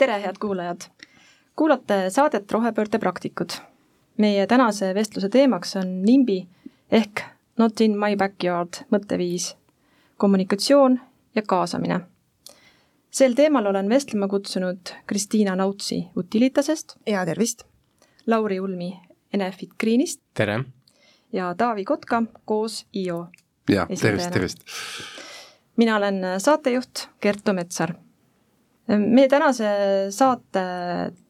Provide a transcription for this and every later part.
tere, head kuulajad! kuulate saadet Rohepöörde praktikud. meie tänase vestluse teemaks on NIMBY ehk Not in my backyard mõtteviis, kommunikatsioon ja kaasamine. sel teemal olen vestlema kutsunud Kristiina Nautsi Utilitasest. ja tervist! Lauri Ulmi Enefit Greenist. tere! ja Taavi Kotka koos IO. ja tervist, tervist! mina olen saatejuht Kertu Metsar meie tänase saate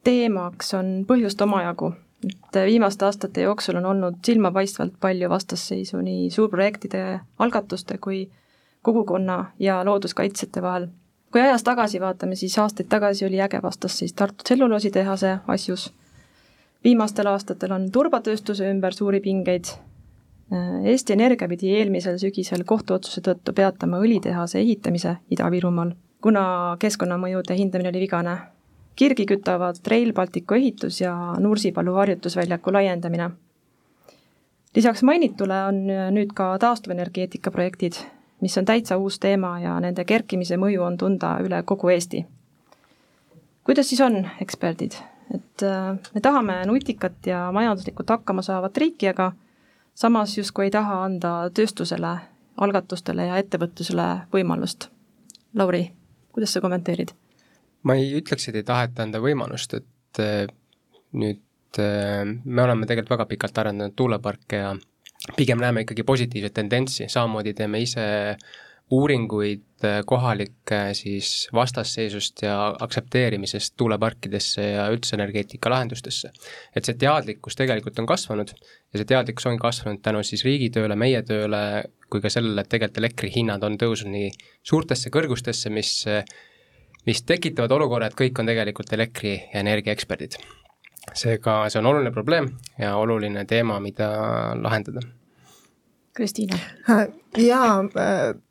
teemaks on põhjust omajagu, et viimaste aastate jooksul on olnud silmapaistvalt palju vastasseisu nii suurprojektide, algatuste kui kogukonna ja looduskaitsjate vahel. kui ajas tagasi vaatame, siis aastaid tagasi oli äge vastasseis Tartu tselluloositehase asjus, viimastel aastatel on turbatööstuse ümber suuri pingeid, Eesti Energia pidi eelmisel sügisel kohtuotsuse tõttu peatama õlitehase ehitamise Ida-Virumaal kuna keskkonnamõjude hindamine oli vigane. kirgi kütavad Rail Balticu ehitus ja Nursipalu harjutusväljaku laiendamine. lisaks mainitule on nüüd ka taastuvenergeetika projektid, mis on täitsa uus teema ja nende kerkimise mõju on tunda üle kogu Eesti. kuidas siis on, eksperdid? et äh, me tahame nutikat ja majanduslikult hakkama saavat riiki, aga samas justkui ei taha anda tööstusele, algatustele ja ettevõtlusele võimalust. Lauri kuidas sa kommenteerid? ma ei ütleks, et ei taheta anda võimalust, et äh, nüüd äh, me oleme tegelikult väga pikalt arendanud tuuleparke ja pigem näeme ikkagi positiivset tendentsi, samamoodi teeme ise uuringuid äh, kohalike siis vastasseisust ja aktsepteerimisest tuuleparkidesse ja üldse energeetikalahendustesse. et see teadlikkus tegelikult on kasvanud ja see teadlikkus on kasvanud tänu siis riigi tööle, meie tööle, kui ka sellele, et tegelikult elektrihinnad on tõusnud nii suurtesse kõrgustesse, mis, mis tekitavad olukorra, et kõik on tegelikult elektri- ja energiaeksperdid. seega see on oluline probleem ja oluline teema, mida lahendada Kristiina? jaa,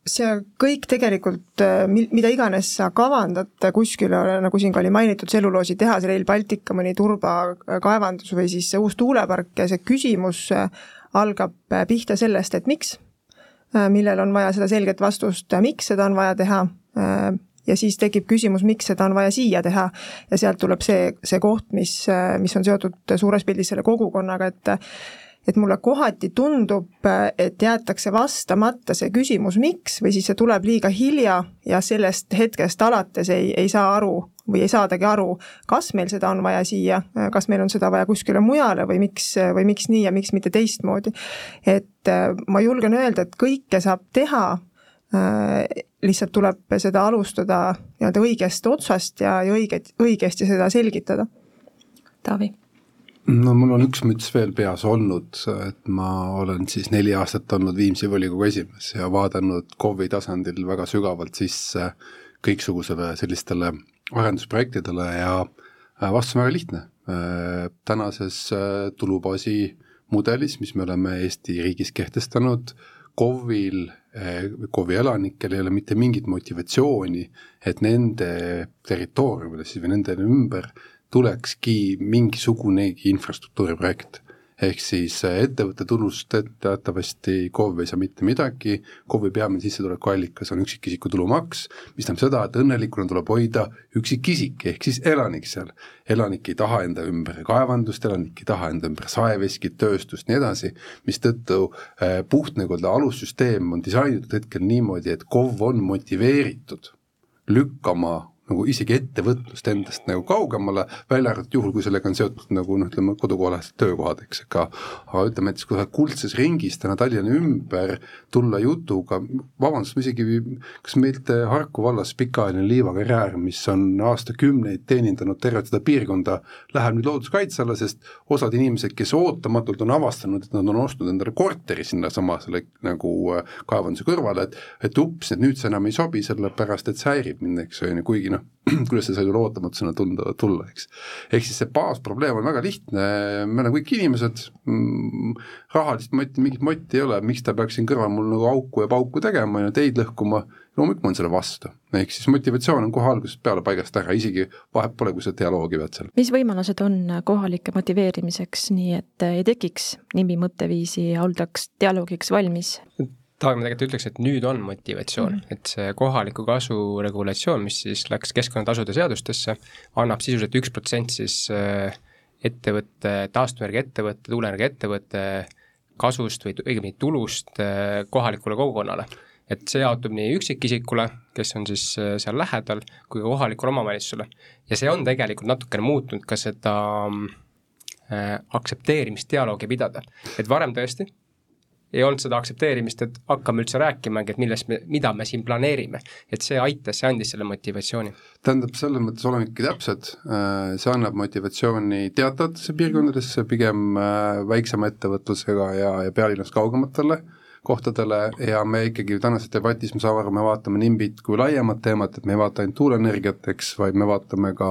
see kõik tegelikult, mida iganes sa kavandad kuskile, nagu siin ka oli mainitud, tselluloositehas, Rail Baltic, mõni turbakaevandus või siis uus tuulepark ja see küsimus algab pihta sellest, et miks Äh, millel on vaja seda selget vastust, äh, miks seda on vaja teha äh, ja siis tekib küsimus, miks seda on vaja siia teha ja sealt tuleb see, see koht, mis, mis on seotud suures pildis selle kogukonnaga, et et mulle kohati tundub, et jäetakse vastamata see küsimus, miks, või siis see tuleb liiga hilja ja sellest hetkest alates ei, ei saa aru või ei saadagi aru, kas meil seda on vaja siia, kas meil on seda vaja kuskile mujale või miks, või miks nii ja miks mitte teistmoodi. et ma julgen öelda, et kõike saab teha, lihtsalt tuleb seda alustada nii-öelda õigest otsast ja, ja õiget, õigesti seda selgitada. Taavi no mul on üks müts veel peas olnud, et ma olen siis neli aastat olnud Viimsi volikogu esimees ja vaadanud KOV-i tasandil väga sügavalt sisse kõiksugusele sellistele arendusprojektidele ja äh, vastus on väga lihtne. Äh, tänases äh, tulubaasi mudelis, mis me oleme Eesti riigis kehtestanud, KOV-il, KOV-i elanikel ei ole mitte mingit motivatsiooni, et nende territooriumile siis või nende ümber tulekski mingisugunegi infrastruktuuriprojekt. ehk siis äh, ettevõtte tulust teatavasti KOV ei saa mitte midagi, KOV-i peamine sissetulekuallikas on üksikisiku tulumaks, mis tähendab seda, et õnnelikuna tuleb hoida üksikisik ehk siis elanik seal. elanik ei taha enda ümber kaevandust, elanik ei taha enda ümber saeveskit, tööstust, nii edasi, mistõttu äh, puht nii-öelda alussüsteem on disainitud hetkel niimoodi, et KOV on motiveeritud lükkama nagu isegi ettevõtlust endast nagu kaugemale, välja arvatud juhul, kui sellega on seotud nagu noh, ütleme kodukohalähedased töökohad, eks, aga aga ütleme näiteks kusagil kuldses ringis täna Tallinna ümber tulla jutuga, vabandust, ma isegi, kas meilt Harku vallas pikaajaline liivakarjäär, mis on aastakümneid teenindanud tervet seda piirkonda, läheb nüüd looduskaitse alla, sest osad inimesed, kes ootamatult on avastanud, et nad on ostnud endale korteri sinnasama selle nagu äh, kaevanduse kõrvale, et et ups, et nüüd see enam ei sobi, sellepärast et see häirib mind, eks ju, kuigi noh, noh, kuidas see sai sulle ootamatusena tunda, tulla, eks. ehk siis see baasprobleem on väga lihtne, me oleme kõik inimesed mm,, rahalist motti, mingit motti ei ole, miks ta peaks siin kõrval mul nagu auku ja pauku tegema ja teid lõhkuma, loomulikult ma olen selle vastu. ehk siis motivatsioon on kohe algusest peale paigast ära, isegi vahet pole, kui sa dialoogi pead seal. mis võimalused on kohalike motiveerimiseks, nii et ei tekiks nimi mõtteviisi ja oldaks dialoogiks valmis? Taag, ma tegelikult ütleks, et nüüd on motivatsioon mm, -hmm. et see kohaliku kasu regulatsioon, mis siis läks keskkonnatasude seadustesse, annab sisuliselt üks protsent siis äh, ettevõtte, taastuvenergia ettevõtte, tuuleenergia ettevõtte kasust või õigemini tulust äh, kohalikule kogukonnale. et see jaotub nii üksikisikule, kes on siis äh, seal lähedal, kui ka kohalikule omavalitsusele. ja see on tegelikult natukene muutnud ka seda äh, aktsepteerimisdialoogi pidada, et varem tõesti ei olnud seda aktsepteerimist, et hakkame üldse rääkimagi, et millest me, mida me siin planeerime. et see aitas, see andis selle motivatsiooni. tähendab, selles mõttes olemegi täpsed, äh, see annab motivatsiooni teatavatesse piirkondadesse, pigem äh, väiksema ettevõtlusega ja, ja pealinnast kaugematele kohtadele ja me ikkagi tänases debatis, ma saan aru, me vaatame NIMBit kui laiemat teemat, et me ei vaata ainult tuuleenergiat, eks, vaid me vaatame ka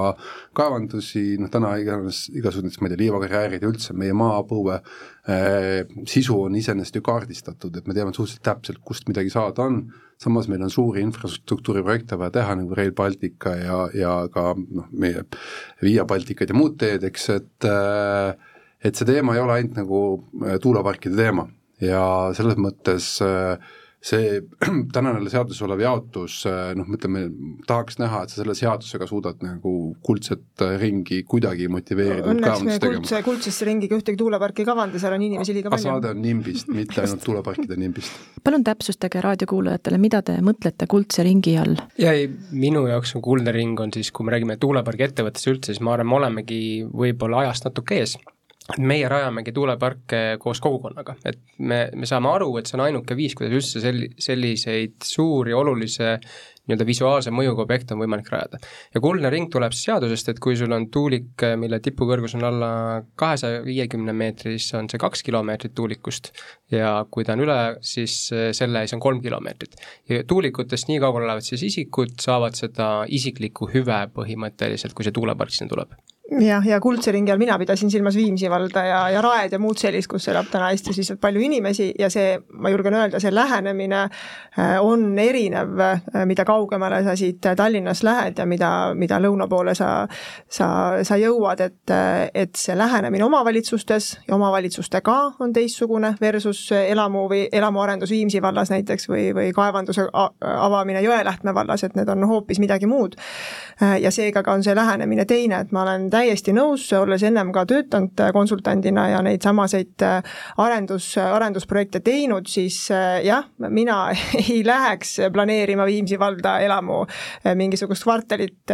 kaevandusi, noh täna iganes, igasugused, ma ei tea, liivakarjäärid ja üldse meie maapõue eh, sisu on iseenesest ju kaardistatud, et me teame suhteliselt täpselt, kust midagi saada on, samas meil on suuri infrastruktuuriprojekte vaja teha, nagu Rail Baltica ja, ja ka noh, meie Via Balticad ja muud teed, eks, et eh, et see teema ei ole ainult nagu eh, tuuleparkide teema ja selles mõttes äh, see tänane seaduses olev jaotus, äh, noh, ütleme, tahaks näha, et sa selle seadusega suudad nagu kuldset äh, ringi kuidagi motiveerida. õnneks me kuldse, kuldsesse ringiga ühtegi tuuleparki ei kavanda, seal on inimesi liiga palju. saade on nimbist, mitte ainult tuuleparkide nimbist. palun täpsustage raadiokuulajatele, mida te mõtlete kuldse ringi all? ja ei, minu jaoks on kuldne ring on siis, kui me räägime tuulepargi ettevõttest üldse, siis ma arvan, me olemegi võib-olla ajast natuke ees meie rajamegi tuuleparke koos kogukonnaga, et me, me saame aru, et see on ainuke viis, kuidas üldse sel-, selliseid suuri olulise nii-öelda visuaalse mõjuga objekte on võimalik rajada. ja kuldne ring tuleb siis seadusest, et kui sul on tuulik, mille tipukõrgus on alla kahesaja viiekümne meetri, siis on see kaks kilomeetrit tuulikust ja kui ta on üle, siis selle, siis on kolm kilomeetrit. ja tuulikutest nii kaugele olevad siis isikud saavad seda isiklikku hüve põhimõtteliselt, kui see tuulepark sinna tuleb jah, ja Kuldse ringi all mina pidasin silmas Viimsi valda ja, ja Raed ja muud sellist, kus elab täna Eestis lihtsalt palju inimesi ja see, ma julgen öelda, see lähenemine äh, on erinev, äh, mida kaugemale sa siit Tallinnast lähed ja mida, mida lõuna poole sa, sa, sa jõuad, et, et see lähenemine omavalitsustes ja omavalitsustega on teistsugune versus elamu või elamuarendus Viimsi vallas näiteks või, või kaevanduse avamine Jõelähtme vallas, et need on hoopis midagi muud. Äh, ja seega ka on see lähenemine teine, et ma olen täiesti nõus, olles ennem ka töötanud äh, konsultandina ja neid samaseid äh, arendus, arendusprojekte teinud, siis äh, jah, mina ei läheks planeerima Viimsi valda elamu mingisugust kvartalit,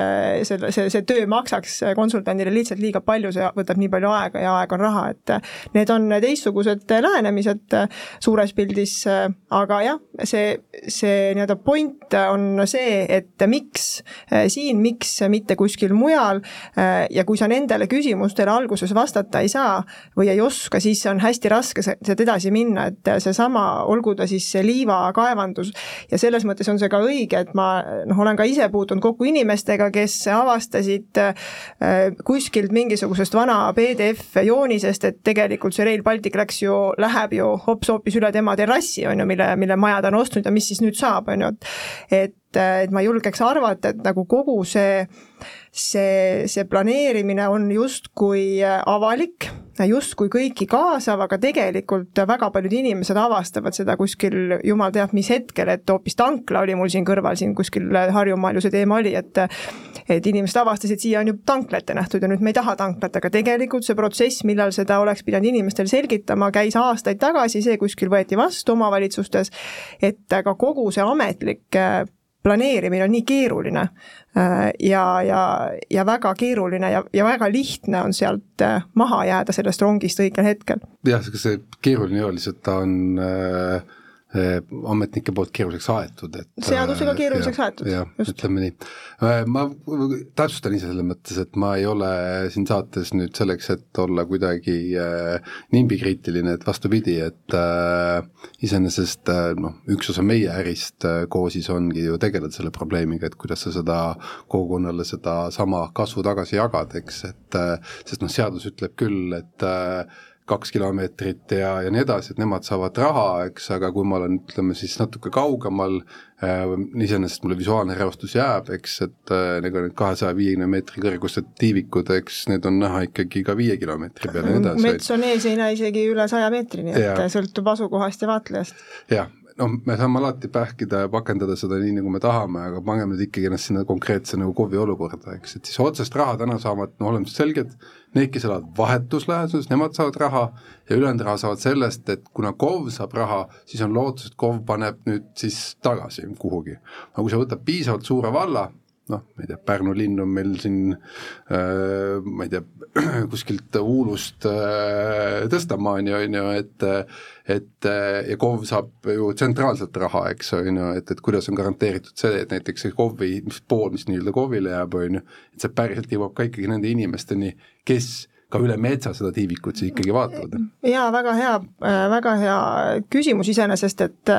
selle, see, see töö maksaks konsultandile lihtsalt liiga palju, see võtab nii palju aega ja aeg on raha, et need on teistsugused lähenemised suures pildis, aga jah, see, see nii-öelda point on see, et miks siin, miks mitte kuskil mujal ja kui kui sa nendele küsimustele alguses vastata ei saa või ei oska, siis on hästi raske sealt edasi minna, et seesama, olgu ta siis see liivakaevandus ja selles mõttes on see ka õige, et ma noh, olen ka ise puutunud kokku inimestega, kes avastasid äh, kuskilt mingisugusest vana PDF joonisest, et tegelikult see Rail Baltic läks ju, läheb ju hops hoopis üle tema terrassi, on ju, mille, mille maja ta on ostnud ja mis siis nüüd saab, on ju, et et et ma julgeks arvata, et nagu kogu see see, see planeerimine on justkui avalik, justkui kõiki kaasav, aga tegelikult väga paljud inimesed avastavad seda kuskil jumal teab mis hetkel, et hoopis tankla oli mul siin kõrval, siin kuskil Harjumaal ju see teema oli, et et inimesed avastasid, siia on ju tankla ette nähtud ja nüüd me ei taha tanklat, aga tegelikult see protsess, millal seda oleks pidanud inimestele selgitama, käis aastaid tagasi, see kuskil võeti vastu omavalitsustes, et ka kogu see ametlik planeerimine on nii keeruline äh, ja, ja, ja väga keeruline ja, ja väga lihtne on sealt äh, maha jääda sellest rongist õigel hetkel. jah, see keeruline ei ole, lihtsalt ta on Äh, ametnike poolt keeruliseks aetud, et seadusega äh, keeruliseks ja, aetud, jah, ütleme nii. Äh, ma täpsustan ise selles mõttes, et ma ei ole siin saates nüüd selleks, et olla kuidagi äh, nimbikriitiline, et vastupidi, et äh, iseenesest äh, noh, üks osa meie ärist äh, koosis ongi ju tegeleda selle probleemiga, et kuidas sa seda kogukonnale sedasama kasvu tagasi jagad, eks, et äh, sest noh, seadus ütleb küll, et äh, kaks kilomeetrit ja, ja nii edasi, et nemad saavad raha, eks, aga kui ma olen, ütleme siis natuke kaugemal äh,, iseenesest mulle visuaalne reostus jääb, eks, et äh, nagu need kahesaja viiekümne meetri kõrgused tiivikud, eks need on näha ikkagi ka viie kilomeetri peal ja nii edasi. mets on ees, ei näe isegi üle saja meetrini, et ja. sõltub asukohast ja vaatlejast. jah, noh, me saame alati pähkida ja pakendada seda nii, nagu me tahame, aga pangem nüüd ikkagi ennast sinna konkreetse nagu KOV-i olukorda, eks, et siis otsest raha täna saavad, no oleme selged, need, kes elavad vahetus läheduses, nemad saavad raha ja ülejäänud raha saavad sellest, et kuna KOV saab raha, siis on lootus, et KOV paneb nüüd siis tagasi kuhugi. aga kui sa võtad piisavalt suure valla, noh, ma ei tea, Pärnu linn on meil siin äh, ma ei tea, kuskilt Uulust äh, Tõstamaani, on ju, et et äh, ja KOV saab ju tsentraalselt raha, eks, on ju, et, et kuidas on garanteeritud see, et näiteks see KOV-i, mis pool, mis nii-öelda KOV-ile jääb, on ju, et see päriselt jõuab ka ikkagi nende inimesteni, kes ka üle metsa seda tiivikut siis ikkagi vaatavad. jaa, väga hea, äh, väga hea küsimus iseenesest, et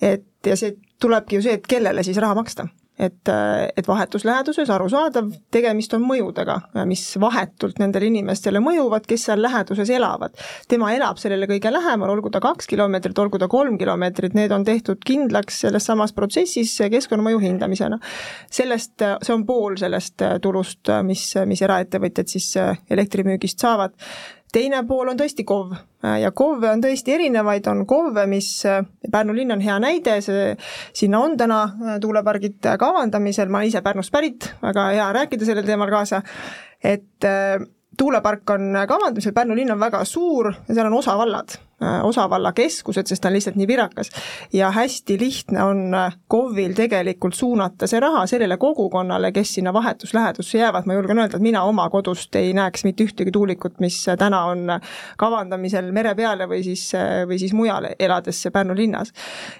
et ja see tulebki ju see, et kellele siis raha maksta et, et vahetus läheduses, arusaadav, tegemist on mõjudega, mis vahetult nendele inimestele mõjuvad, kes seal läheduses elavad. tema elab sellele kõige lähemal, olgu ta kaks kilomeetrit, olgu ta kolm kilomeetrit, need on tehtud kindlaks selles samas protsessis keskkonnamõju hindamisena. sellest, see on pool sellest tulust, mis, mis eraettevõtjad siis elektrimüügist saavad teine pool on tõesti KOV ja KOV-e on tõesti erinevaid, on KOV-e, mis, Pärnu linn on hea näide, see, sinna on täna tuulepargid kavandamisel, ma olen ise Pärnust pärit, väga hea rääkida sellel teemal kaasa, et tuulepark on kavandamisel, Pärnu linn on väga suur ja seal on osavallad, osavalla keskused, sest ta on lihtsalt nii virakas. ja hästi lihtne on KOV-il tegelikult suunata see raha sellele kogukonnale, kes sinna vahetuslähedusse jäävad, ma julgen öelda, et mina oma kodust ei näeks mitte ühtegi tuulikut, mis täna on kavandamisel mere peale või siis, või siis mujal, elades Pärnu linnas.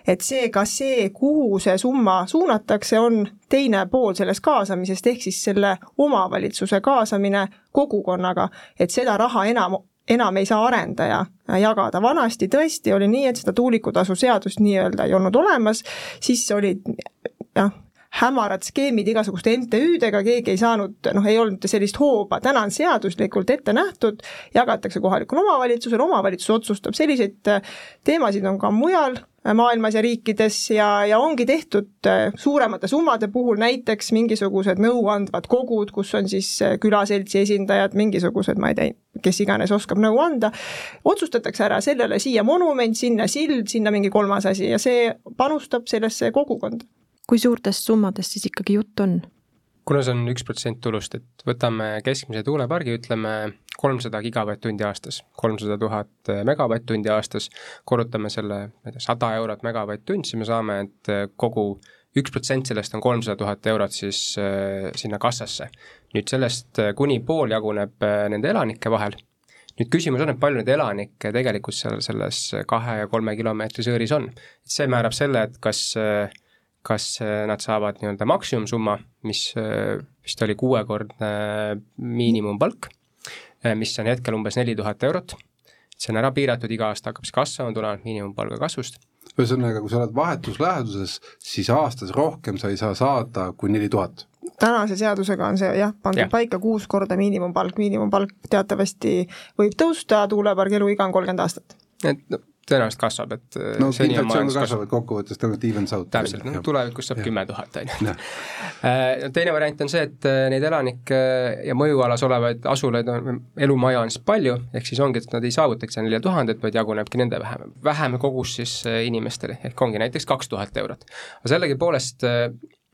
et see, ka see, kuhu see summa suunatakse, on teine pool sellest kaasamisest, ehk siis selle omavalitsuse kaasamine kogukonnaga, et seda raha enam enam ei saa arendaja jagada, vanasti tõesti oli nii, et seda tuulikutasu seadust nii-öelda ei olnud olemas, siis olid jah, hämarad skeemid igasuguste MTÜ-dega, keegi ei saanud, noh, ei olnud sellist hooba, täna on seaduslikult ette nähtud, jagatakse kohalikule omavalitsusele, omavalitsus otsustab, selliseid teemasid on ka mujal maailmas ja riikides ja, ja ongi tehtud äh, suuremate summade puhul näiteks mingisugused nõuandvad kogud, kus on siis äh, külaseltsi esindajad, mingisugused, ma ei tea, kes iganes oskab nõu anda, otsustatakse ära sellele siia monument, sinna sild, sinna mingi kolmas asi ja see panustab sellesse kogukonda. kui suurtest summadest siis ikkagi jutt on? kuna see on üks protsent tulust, et võtame keskmise tuulepargi, ütleme kolmsada gigavatt-tundi aastas, kolmsada tuhat megavatt-tundi aastas, korrutame selle, ma ei tea, sada eurot megavatt-tund, siis me saame, et kogu üks protsent sellest on kolmsada tuhat eurot siis äh, sinna kassasse. nüüd sellest äh, kuni pool jaguneb äh, nende elanike vahel, nüüd küsimus on, et palju neid elanikke tegelikult seal selles kahe ja kolme kilomeetri sõõris on. see määrab selle, et kas äh, kas äh, nad saavad nii-öelda maksimumsumma, mis äh, vist oli kuuekordne miinimumpalk, äh, mis on hetkel umbes neli tuhat eurot, see on ära piiratud, iga aasta hakkab see kasvama tulenevalt miinimumpalga kasvust. ühesõnaga, kui sa oled vahetusläheduses, siis aastas rohkem sa ei saa saada kui neli tuhat tänase seadusega on see jah, pandud ja. paika kuus korda miinimumpalk, miinimumpalk teatavasti võib tõusta, tuulepargi eluiga on kolmkümmend aastat. et no tõenäoliselt kasvab, et no inflatsioon kasvab, et kokkuvõttes tõenäoliselt evens out. täpselt, noh tulevikus saab kümme tuhat, on ju. Äh, teine variant on see, et äh, neid elanikke ja mõjualas olevaid asulaid on, elumaja on siis palju, ehk siis ongi, et nad ei saavutaks seda nelja tuhandet, vaid jagunebki nende vähem, vähem kogus siis inimestele, ehk ongi näiteks kaks tuhat eurot. aga sellegipoolest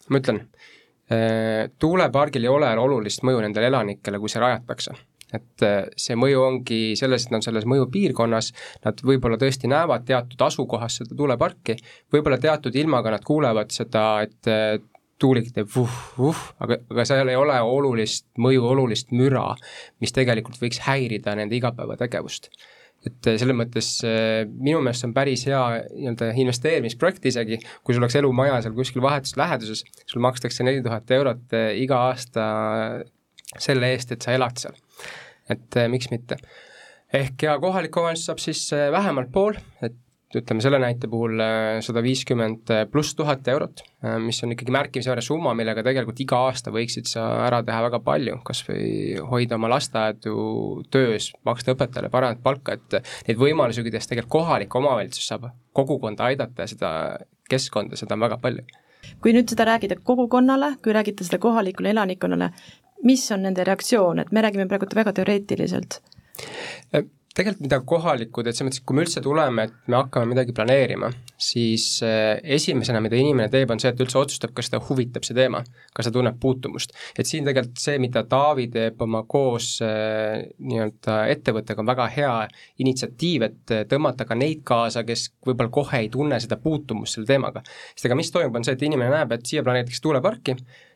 ma ütlen, tuulepargil ei ole olulist mõju nendele elanikele, kui see rajatakse et äh, see mõju ongi selles, et nad selles mõjupiirkonnas, nad võib-olla tõesti näevad teatud asukohas seda tuuleparki, võib-olla teatud ilmaga nad kuulevad seda, et äh, tuulik teeb vuh-vuh, aga, aga seal ei ole olulist mõju, olulist müra, mis tegelikult võiks häirida nende igapäevategevust. Et äh, selles mõttes minu meelest see on päris hea nii-öelda investeerimisprojekt isegi, kui sul oleks elumaja seal kuskil vahetus läheduses, sul makstakse neli tuhat eurot iga aasta selle eest, et sa elad seal et eh, miks mitte. ehk ja kohalik omavalitsus saab siis eh, vähemalt pool, et ütleme selle näite puhul eh, sada viiskümmend pluss tuhat eurot, mis on ikkagi märkimisväärne summa, millega tegelikult iga aasta võiksid sa ära teha väga palju, kas või hoida oma lasteaedu töös, maksta õpetajale paremat palka, et neid võimalusi, kuidas tegelikult kohalik omavalitsus saab kogukonda aidata ja seda keskkonda, seda on väga palju kui nüüd seda rääkida kogukonnale, kui räägite seda kohalikule elanikkonnale, mis on nende reaktsioon, et me räägime praegu väga teoreetiliselt? tegelikult mida kohalikud, et selles mõttes, et kui me üldse tuleme, et me hakkame midagi planeerima, siis äh, esimesena, mida inimene teeb, on see, et üldse otsustab, kas ta huvitab see teema, kas ta tunneb puutumust. et siin tegelikult see, mida Taavi teeb oma koos äh, nii-öelda ettevõttega, on väga hea initsiatiiv, et tõmmata ka neid kaasa, kes võib-olla kohe ei tunne seda puutumust selle teemaga. sest ega mis toimub, on see, et inimene näeb, et siia planeeritakse tuuleparki,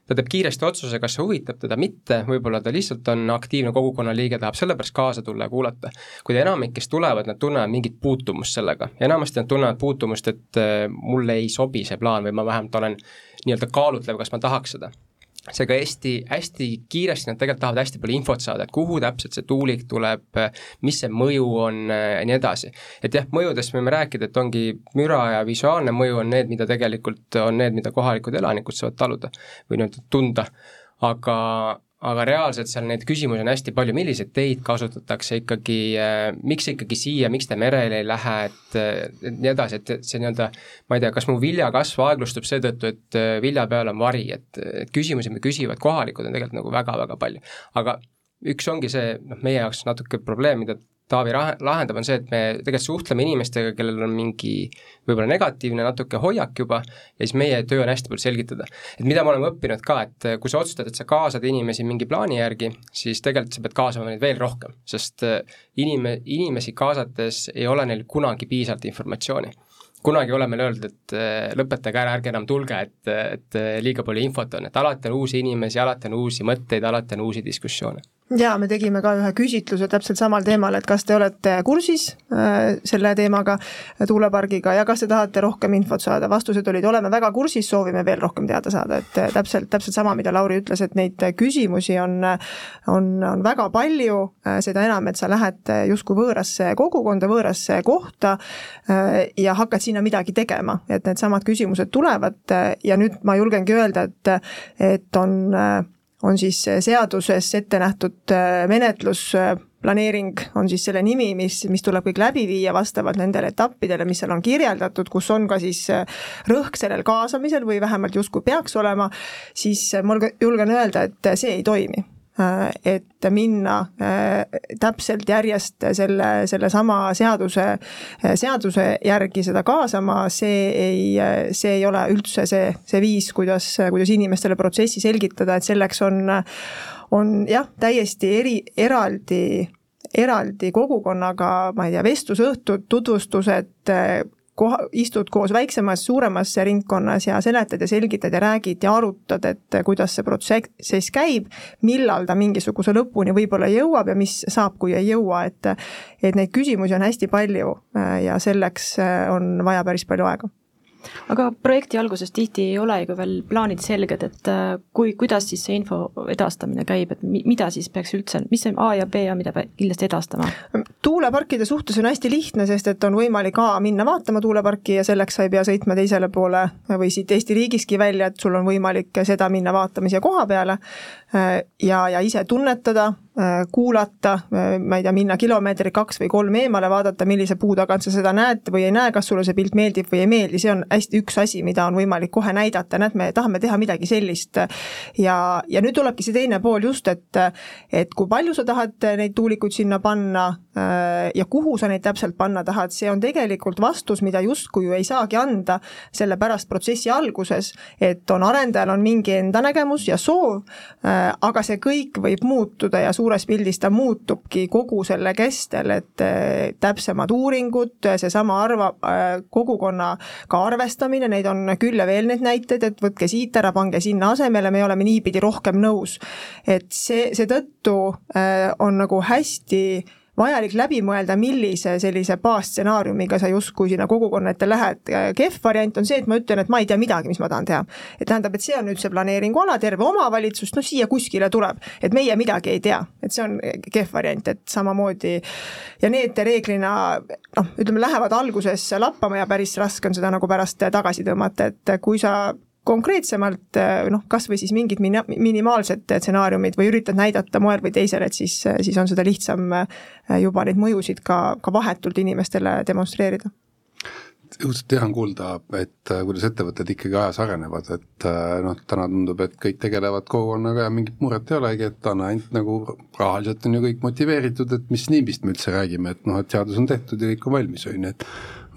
ta teeb kiiresti otsuse, kas see huvitab teda, mitte, võib-olla ta lihtsalt on aktiivne kogukonnaliige, tahab sellepärast kaasa tulla ja kuulata. kui enamik, kes tulevad, nad tunnevad mingit puutumust sellega, enamasti nad tunnevad puutumust, et äh, mulle ei sobi see plaan või ma vähemalt olen nii-öelda kaalutlev, kas ma tahaks seda seega hästi, hästi kiiresti nad tegelikult tahavad hästi palju infot saada, et kuhu täpselt see tuulik tuleb, mis see mõju on ja nii edasi. et jah, mõjudest võime rääkida, et ongi müra ja visuaalne mõju on need, mida tegelikult on need, mida kohalikud elanikud saavad taluda või nii-öelda tunda, aga aga reaalselt seal neid küsimusi on hästi palju, milliseid teid kasutatakse ikkagi äh,, miks ikkagi siia, miks te merele ei lähe, et, et nii edasi, et see nii-öelda ma ei tea, kas mu viljakasv aeglustub seetõttu, et äh, vilja peal on vari, et, et küsimusi, mida küsivad kohalikud, on tegelikult nagu väga-väga palju. aga üks ongi see, noh, meie jaoks natuke probleem, mida Taavi lahendab, on see, et me tegelikult suhtleme inimestega, kellel on mingi võib-olla negatiivne natuke hoiak juba ja siis meie töö on hästi palju selgitada. et mida me oleme õppinud ka, et kui sa otsustad, et sa kaasad inimesi mingi plaani järgi, siis tegelikult sa pead kaasama neid veel rohkem, sest äh, inime-, inimesi kaasates ei ole neil kunagi piisavalt informatsiooni kunagi oleme öelnud, et äh, lõpetage ära, ärge enam tulge, et, et äh, liiga palju infot on, et alati on uusi inimesi, alati on uusi mõtteid, alati on uusi diskussioone jaa, me tegime ka ühe küsitluse täpselt samal teemal, et kas te olete kursis äh, selle teemaga, tuulepargiga ja kas te tahate rohkem infot saada, vastused olid, oleme väga kursis, soovime veel rohkem teada saada, et äh, täpselt, täpselt sama, mida Lauri ütles, et neid küsimusi on, on, on väga palju, äh, seda enam, et sa lähed justkui võõrasse kogukonda, võõrasse kohta ja hakkad sinna midagi tegema, et needsamad küsimused tulevad ja nüüd ma julgengi öelda, et, et on on siis seaduses ette nähtud äh, menetlus, äh, planeering on siis selle nimi, mis, mis tuleb kõik läbi viia vastavalt nendele etappidele, mis seal on kirjeldatud, kus on ka siis äh, rõhk sellel kaasamisel või vähemalt justkui peaks olema, siis ma julgen öelda, et see ei toimi. Äh, et minna äh, täpselt järjest selle, sellesama seaduse, äh, seaduse järgi seda kaasama, see ei, see ei ole üldse see, see viis, kuidas, kuidas inimestele protsessi selgitada, et selleks on, on jah, täiesti eri, eraldi eraldi kogukonnaga, ma ei tea, vestlusõhtud, tutvustused, koha, istud koos väiksemas, suuremas ringkonnas ja seletad ja selgitad ja räägid ja arutad, et kuidas see protsess käib, millal ta mingisuguse lõpuni võib-olla jõuab ja mis saab, kui ei jõua, et et neid küsimusi on hästi palju äh, ja selleks äh, on vaja päris palju aega aga projekti alguses tihti ei ole ju veel plaanid selged, et äh, kui, kuidas siis see info edastamine käib, et mida siis peaks üldse, mis see A ja B on, mida peab kindlasti edastama? tuuleparkide suhtes on hästi lihtne, sest et on võimalik A minna vaatama tuuleparki ja selleks sa ei pea sõitma teisele poole või siit Eesti riigiski välja, et sul on võimalik seda minna vaatama siia koha peale äh, ja, ja ise tunnetada kuulata, äh, ma ei tea, minna kilomeetri kaks või kolm eemale, vaadata, millise puu tagant sa seda näed või ei näe, kas sulle see pilt meeldib või ei meeldi, see on hästi üks asi, mida on võimalik kohe näidata, näed, me tahame teha midagi sellist. ja, ja nüüd tulebki see teine pool just, et, et kui palju sa tahad neid tuulikuid sinna panna äh, ja kuhu sa neid täpselt panna tahad, see on tegelikult vastus, mida justkui ju ei saagi anda, sellepärast protsessi alguses, et on arendajal on mingi enda nägemus ja soov, aga see kõik võib muutuda ja suur suures pildis ta muutubki kogu selle kestel, et eh, täpsemad uuringud, seesama arva, kogukonnaga arvestamine, neid on küll ja veel neid näiteid, et võtke siit ära, pange sinna asemele, me oleme niipidi rohkem nõus. et see, seetõttu on nagu hästi vajalik läbi mõelda, millise sellise baasstsenaariumiga sa justkui sinna kogukonna ette lähed. kehv variant on see, et ma ütlen, et ma ei tea midagi, mis ma tahan teha. et tähendab, et see on nüüd see planeeringuala, terve omavalitsus, no siia kuskile tuleb, et meie midagi ei tea, et see on kehv variant, et samamoodi ja need reeglina noh, ütleme, lähevad alguses lappama ja päris raske on seda nagu pärast tagasi tõmmata, et kui sa konkreetsemalt eh, noh, kas või siis mingid min-, minimaalsed stsenaariumid või üritad näidata moel või teisel, et siis, siis on seda lihtsam eh, juba neid mõjusid ka, ka vahetult inimestele demonstreerida. Õudselt hea on kuulda, et kuidas ettevõtted ikkagi ajas arenevad, et noh, täna tundub, et kõik tegelevad kogukonnaga ja mingit muret ei olegi, et on ainult nagu rahaliselt on ju kõik motiveeritud, et mis niimist me üldse räägime, et noh, et seadus on tehtud ja kõik on valmis, on ju, et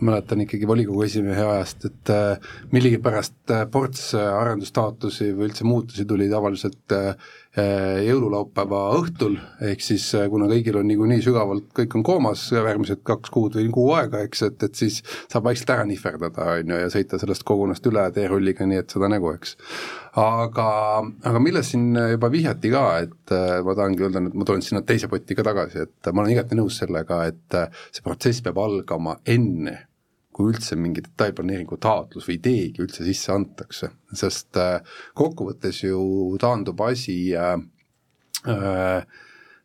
mäletan ikkagi volikogu esimehe ajast, et äh, millegipärast äh, ports äh, arendustaotlusi või üldse muutusi tuli tavaliselt jõululaupäeva õhtul, ehk siis kuna kõigil on niikuinii sügavalt, kõik on koomas järgmised kaks kuud või kuu aega, eks, et, et siis saab vaikselt ära nihverdada, on ju, ja sõita sellest kogukonnast üle teerulliga, nii et seda nägu, eks. aga, aga millest siin juba vihjati ka, et ma tahangi öelda, et ma tulen sinna teise potti ka tagasi, et ma olen igati nõus sellega, et see protsess peab algama enne kui üldse mingi detailplaneeringu taotlus või ideegi üldse sisse antakse, sest äh, kokkuvõttes ju taandub asi äh, äh,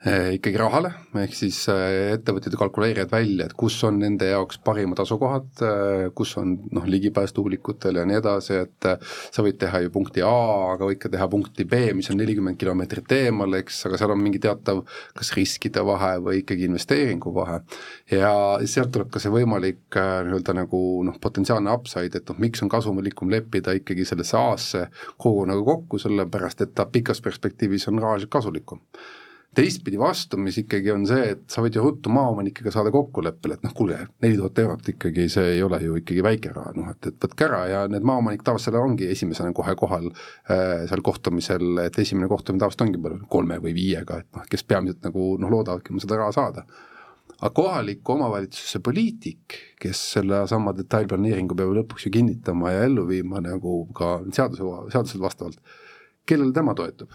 ikkagi rahale, ehk siis eh, ettevõtjad kalkuleerivad välja, et kus on nende jaoks parimad asukohad, eh, kus on noh, ligipääs tuulikutele ja nii edasi, et sa võid teha ju punkti A, aga võid ka teha punkti B, mis on nelikümmend kilomeetrit eemal, eks, aga seal on mingi teatav kas riskide vahe või ikkagi investeeringu vahe. ja sealt tuleb ka see võimalik nii-öelda nagu noh, potentsiaalne upside, et noh, miks on kasumlikum leppida ikkagi sellesse A-sse kogukonnaga kokku, sellepärast et ta pikas perspektiivis on rahaliselt kasulikum teistpidi vastu, mis ikkagi on see, et sa võid ju ruttu maaomanikega saada kokkuleppele, et noh, kuulge, neli tuhat eurot ikkagi, see ei ole ju ikkagi väike raha, noh et, et võtke ära ja need maaomanik tavaliselt ongi esimesena kohe kohal äh, seal kohtumisel, et esimene kohtumine tavaliselt ongi kolme või viiega, et noh, kes peamiselt nagu noh, loodavadki seda raha saada aga kohaliku omavalitsuse poliitik, kes sellesama detailplaneeringu peab lõpuks ju kinnitama ja ellu viima nagu ka seaduse, seadusele vastavalt, kellele tema toetub?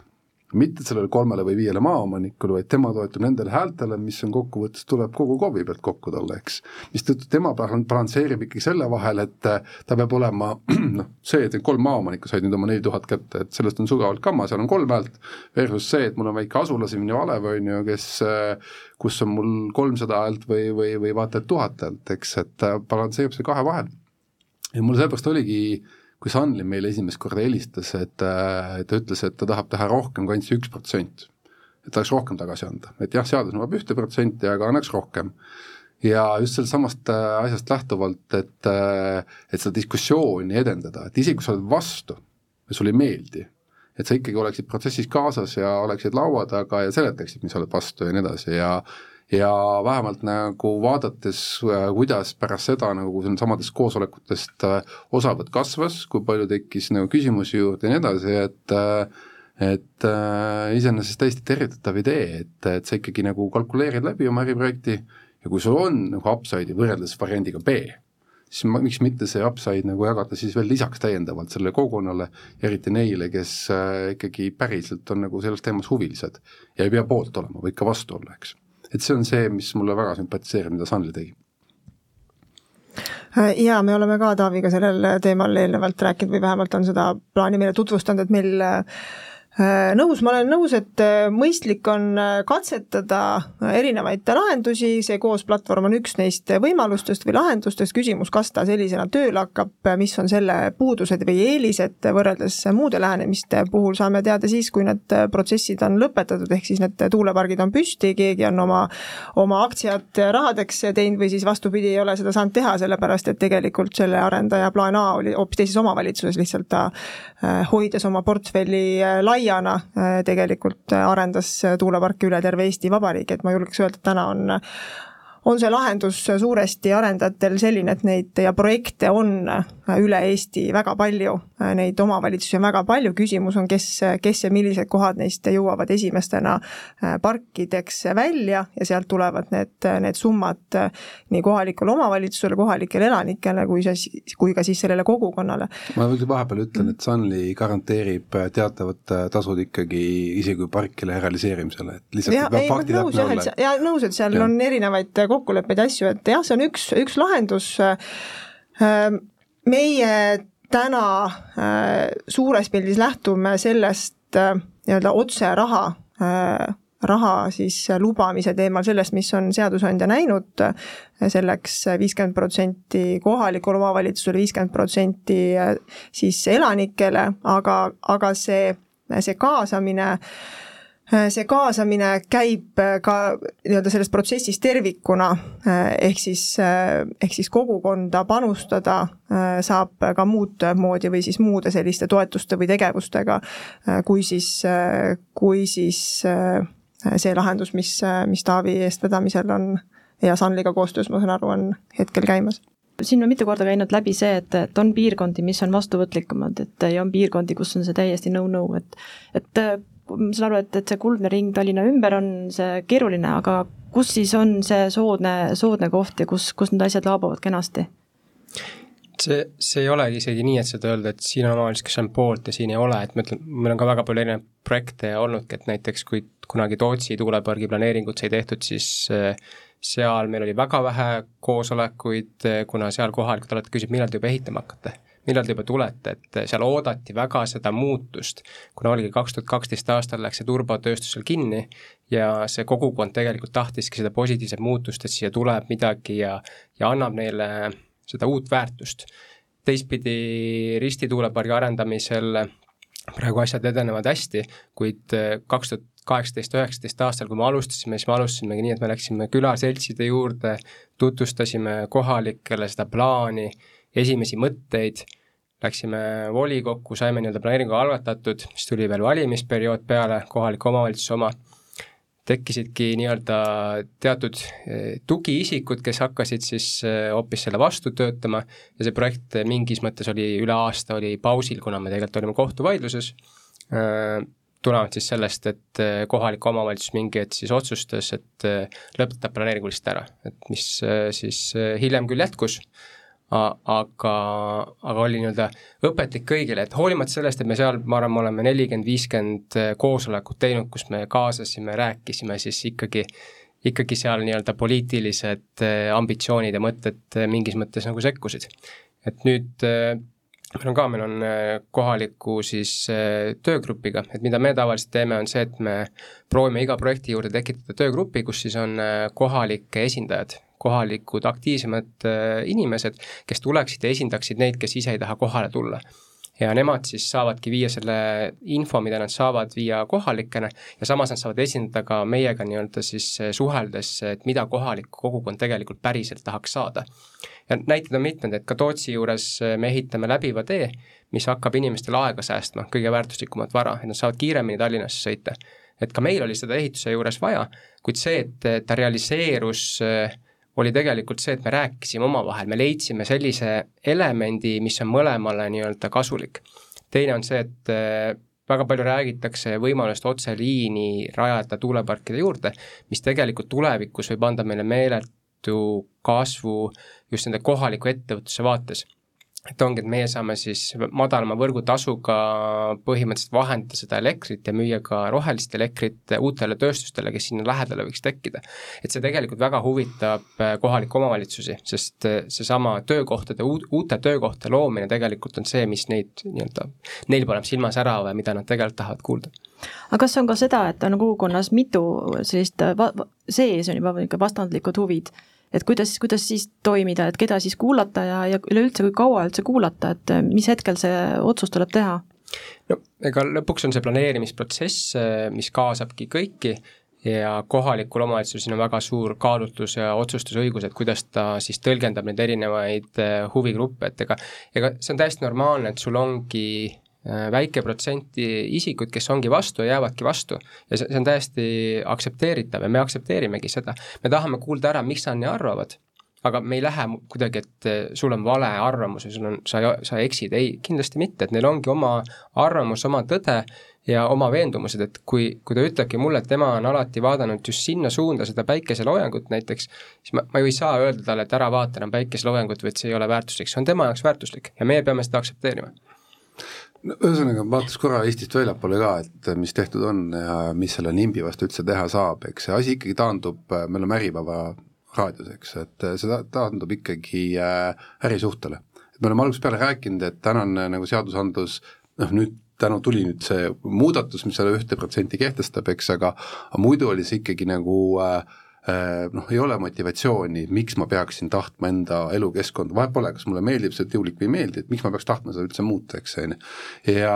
Mitte sellele kolmele või viiele maaomanikule, vaid tema toetub nendele häältele, mis on kokkuvõttes, tuleb kogu KOV-i pealt kokku talle, eks. mistõttu tema balansseerib ikkagi selle vahel, et äh, ta peab olema noh, see, et kolm maaomanikku said nüüd oma neli tuhat kätte, et sellest on sügavalt kamma, seal on kolm häält, versus see, et mul on väike asulasimine valev, on ju, kes äh, kus on mul kolmsada häält või, või, või vaata et tuhat häält, eks, et balansseerib see kahe vahel. ja mul sellepärast oligi äh, kui Sunly meile esimest korda helistas, et äh, ta ütles, et ta tahab teha rohkem kui ainult see üks protsent. et tahaks rohkem tagasi anda, et jah, seadus nõuab ühte protsenti, aga annaks rohkem. ja just sellest samast äh, asjast lähtuvalt, et, äh, et seda diskussiooni edendada, et isegi kui sa oled vastu ja sulle ei meeldi, et sa ikkagi oleksid protsessis kaasas ja oleksid laua taga ja seletaksid, mis sa oled vastu ja nii edasi ja ja vähemalt nagu vaadates, äh, kuidas pärast seda nagu samadest koosolekutest äh, osavõtt kasvas, kui palju tekkis nagu küsimusi juurde ja nii edasi, et äh, et äh, iseenesest täiesti tervitatav idee, et, et sa ikkagi nagu kalkuleerid läbi oma äriprojekti ja kui sul on nagu upside'i võrreldes variandiga B, siis ma, miks mitte see upside nagu jagada siis veel lisaks täiendavalt sellele kogukonnale, eriti neile, kes äh, ikkagi päriselt on nagu selles teemas huvilised ja ei pea poolt olema, võid ka vastu olla, eks et see on see, mis mulle väga sümpatiseerib, mida Sanli tegi. Äh, jaa, me oleme ka Taaviga sellel teemal eelnevalt rääkinud või vähemalt on seda plaani meile tutvustanud, et meil Äh, nõus, ma olen nõus, et äh, mõistlik on äh, katsetada erinevaid lahendusi, see koos platvorm on üks neist võimalustest või lahendustest, küsimus, kas ta sellisena tööle hakkab, mis on selle puudused või eelised. Võrreldes muude lähenemiste puhul, saame teada siis, kui need protsessid on lõpetatud, ehk siis need tuulepargid on püsti, keegi on oma, oma aktsiad rahadeks teinud või siis vastupidi, ei ole seda saanud teha, sellepärast et tegelikult selle arendaja plaan A oli hoopis teises omavalitsuses, lihtsalt ta hoides oma portfelli lai laiana äh, tegelikult äh, arendas tuuleparke üle terve Eesti Vabariigi, et ma julgeks öelda, et täna on on see lahendus suuresti arendajatel selline, et neid ja projekte on üle Eesti väga palju, neid omavalitsusi on väga palju, küsimus on, kes, kes ja millised kohad neist jõuavad esimestena parkideks välja ja sealt tulevad need, need summad nii kohalikule omavalitsusele, kohalikele elanikele kui see, kui ka siis sellele kogukonnale. ma muidugi vahepeal ütlen, et Sunly garanteerib teatavad tasud ikkagi isegi kui park ei lähe realiseerimisele, et lihtsalt ja, peab fakti täpne olla. ja nõus, et seal ja. on erinevaid kokkuleppeid ja asju, et jah, see on üks, üks lahendus, ähm, meie täna äh, suures pildis lähtume sellest äh, nii-öelda otse raha raha siis lubamise teemal sellest, mis on seadusandja näinud, selleks viiskümmend protsenti kohalikule omavalitsusele, viiskümmend protsenti siis elanikele, aga, aga see, see kaasamine Äh, see kaasamine käib äh, ka nii-öelda selles protsessis tervikuna, äh, ehk siis, ehk siis kogukonda panustada saab ka muud moodi või siis muude selliste toetuste või tegevustega, kui siis, kui siis see lahendus, mis, mis Taavi eestvedamisel on ja Sanliga koostöös, ma saan aru, on hetkel käimas. Siin on mitu korda käinud läbi see, et, et on piirkondi, mis on vastuvõtlikumad, et ja on piirkondi, kus on see täiesti no-no, et et ma saan aru, et, et see kuldne ring Tallinna ümber on see keeruline, aga kus siis on see soodne, soodne koht ja kus, kus need asjad laabuvad kenasti? see, see ei olegi isegi nii, et saad öelda, et siin on omavalitsus, kes on poolt ja siin ei ole, et ma ütlen, meil on ka väga palju erinevaid projekte olnudki, et näiteks kui kunagi Tootsi tuulepargi planeeringut sai tehtud, siis äh, seal meil oli väga vähe koosolekuid, äh, kuna seal kohalikud alati küsisid, millal te juba ehitama hakkate millal te juba tulete, et seal oodati väga seda muutust, kuna oligi kaks tuhat kaksteist aastal läks see turbatööstus seal kinni ja see kogukond tegelikult tahtiski seda positiivset muutust, et siia tuleb midagi ja, ja annab neile seda uut väärtust. teistpidi Risti tuulepargi arendamisel praegu asjad edenevad hästi, kuid kaks tuhat kaheksateist, üheksateist aastal, kui me alustasime, siis me alustasimegi nii, et me läksime külaseltside juurde, tutvustasime kohalikele seda plaani esimesi mõtteid, läksime volikokku, saime nii-öelda planeeringu algatatud, siis tuli veel valimisperiood peale, kohaliku omavalitsuse oma, tekkisidki nii-öelda teatud eh, tugiisikud, kes hakkasid siis eh, hoopis selle vastu töötama ja see projekt mingis mõttes oli üle aasta oli pausil, kuna me tegelikult olime kohtuvaidluses, äh, tulenevalt siis sellest, et kohalik omavalitsus mingi hetk siis otsustas, et lõpetab planeeringu lihtsalt ära, et mis siis hiljem küll jätkus aga, aga oli nii-öelda õpetlik kõigile, et hoolimata sellest, et me seal, ma arvan, me oleme nelikümmend, viiskümmend koosolekut teinud, kus me kaasasime, rääkisime, siis ikkagi, ikkagi seal nii-öelda poliitilised äh, ambitsioonid ja mõtted mingis mõttes nagu sekkusid. et nüüd meil on ka, meil on kohaliku siis töögrupiga, et mida me tavaliselt teeme, on see, et me proovime iga projekti juurde tekitada töögrupi, kus siis on kohalikke esindajad kohalikud aktiivsemad äh, inimesed, kes tuleksid ja esindaksid neid, kes ise ei taha kohale tulla ja nemad siis saavadki viia selle info, mida nad saavad, viia kohalikena ja samas nad saavad esindada ka meiega nii-öelda siis äh, suheldes, et mida kohalik kogukond tegelikult päriselt tahaks saada. ja näiteid on mitmed, et ka Tootsi juures äh, me ehitame läbiva tee, mis hakkab inimestel aega säästma, kõige väärtuslikumat vara, et nad saavad kiiremini Tallinnasse sõita. et ka meil oli seda ehituse juures vaja, kuid see, et ta realiseerus äh, oli tegelikult see, et me rääkisime omavahel, me leidsime sellise elemendi, mis on mõlemale nii-öelda kasulik. teine on see, et äh, väga palju räägitakse võimalust otseliini rajada tuuleparkide juurde, mis tegelikult tulevikus võib anda meile meeletu kasvu just nende kohaliku ettevõtluse vaates et ongi, et meie saame siis madalama võrgutasuga põhimõtteliselt vahendada seda elektrit ja müüa ka rohelist elektrit uutele tööstustele, kes sinna lähedale võiks tekkida. et see tegelikult väga huvitab äh, kohalikke omavalitsusi, sest äh, seesama töökohtade, uute töökohtade loomine tegelikult on see, mis neid nii-öelda, neil paneb silma särava ja mida nad tegelikult tahavad kuulda aga kas on ka seda, et on kogukonnas mitu sellist sees on juba niisugune vastandlikud huvid, et kuidas, kuidas siis toimida, et keda siis kuulata ja, ja üleüldse, kui kaua üldse kuulata, et mis hetkel see otsus tuleb teha? no ega lõpuks on see planeerimisprotsess, mis kaasabki kõiki ja kohalikul omavalitsusel on väga suur kaalutlus ja otsustusõigus, et kuidas ta siis tõlgendab neid erinevaid huvigruppe, et ega ega see on täiesti normaalne, et sul ongi väike protsenti isikuid, kes ongi vastu ja jäävadki vastu. ja see, see on täiesti aktsepteeritav ja me aktsepteerimegi seda. me tahame kuulda ära, miks nad nii arvavad, aga me ei lähe kuidagi, et äh, sul on vale arvamus ja sul on, sa, sa eksid, ei, kindlasti mitte, et neil ongi oma arvamus, oma tõde ja oma veendumused, et kui, kui ta ütlebki mulle, et tema on alati vaadanud just sinna suunda seda päikeseloojangut näiteks, siis ma, ma ju ei saa öelda talle, et ära vaata enam päikeseloojangut või et see ei ole väärtuslik, see on tema jaoks väärtuslik ja meie peame seda aktsepteerima no ühesõnaga, vaataks korra Eestist väljapoole ka, et mis tehtud on ja mis selle nimbi vastu üldse teha saab, eks see asi ikkagi taandub, me oleme Äripäeva raadios, eks, et see taandub ikkagi äh, ärisuhtele. et me oleme algusest peale rääkinud, et tänane nagu seadusandlus noh, nüüd tänu tuli nüüd see muudatus, mis selle ühte protsenti kehtestab, eks, aga aga muidu oli see ikkagi nagu äh, Äh, noh, ei ole motivatsiooni, miks ma peaksin tahtma enda elukeskkonda, vahet pole, kas mulle meeldib see tuulik või ei meeldi, et miks ma peaks tahtma seda üldse muuta, eks on ju. ja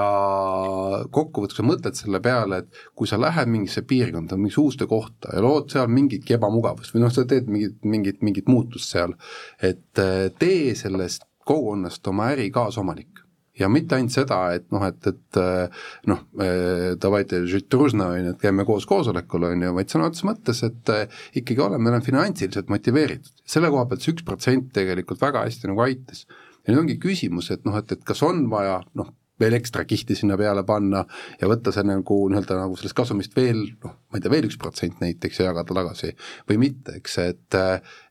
kokkuvõttes sa mõtled selle peale, et kui sa lähed mingisse piirkonda, mingisse uude kohta ja lood seal mingitki ebamugavust või noh, sa teed mingit, mingit, mingit muutust seal, et äh, tee sellest kogukonnast oma äri kaasomanik ja mitte ainult seda, et noh, et, et noh, davайте on ju, et käime koos koosolekul, on ju, vaid sõna otseses mõttes, et eh, ikkagi oleme, oleme finantsiliselt motiveeritud. selle koha pealt see üks protsent tegelikult väga hästi nagu aitas. ja nüüd ongi küsimus, et noh, et, et kas on vaja noh, veel ekstra kihti sinna peale panna ja võtta see nagu nii-öelda nagu sellest kasumist veel noh, ma ei tea, veel üks protsent näiteks ja jagada tagasi või mitte, eks, et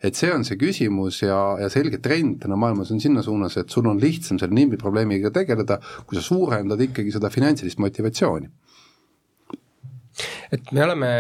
et see on see küsimus ja, ja selge trend täna maailmas on sinna suunas, et sul on lihtsam selle NIMBY probleemiga tegeleda, kui sa suurendad ikkagi seda finantsilist motivatsiooni. et me oleme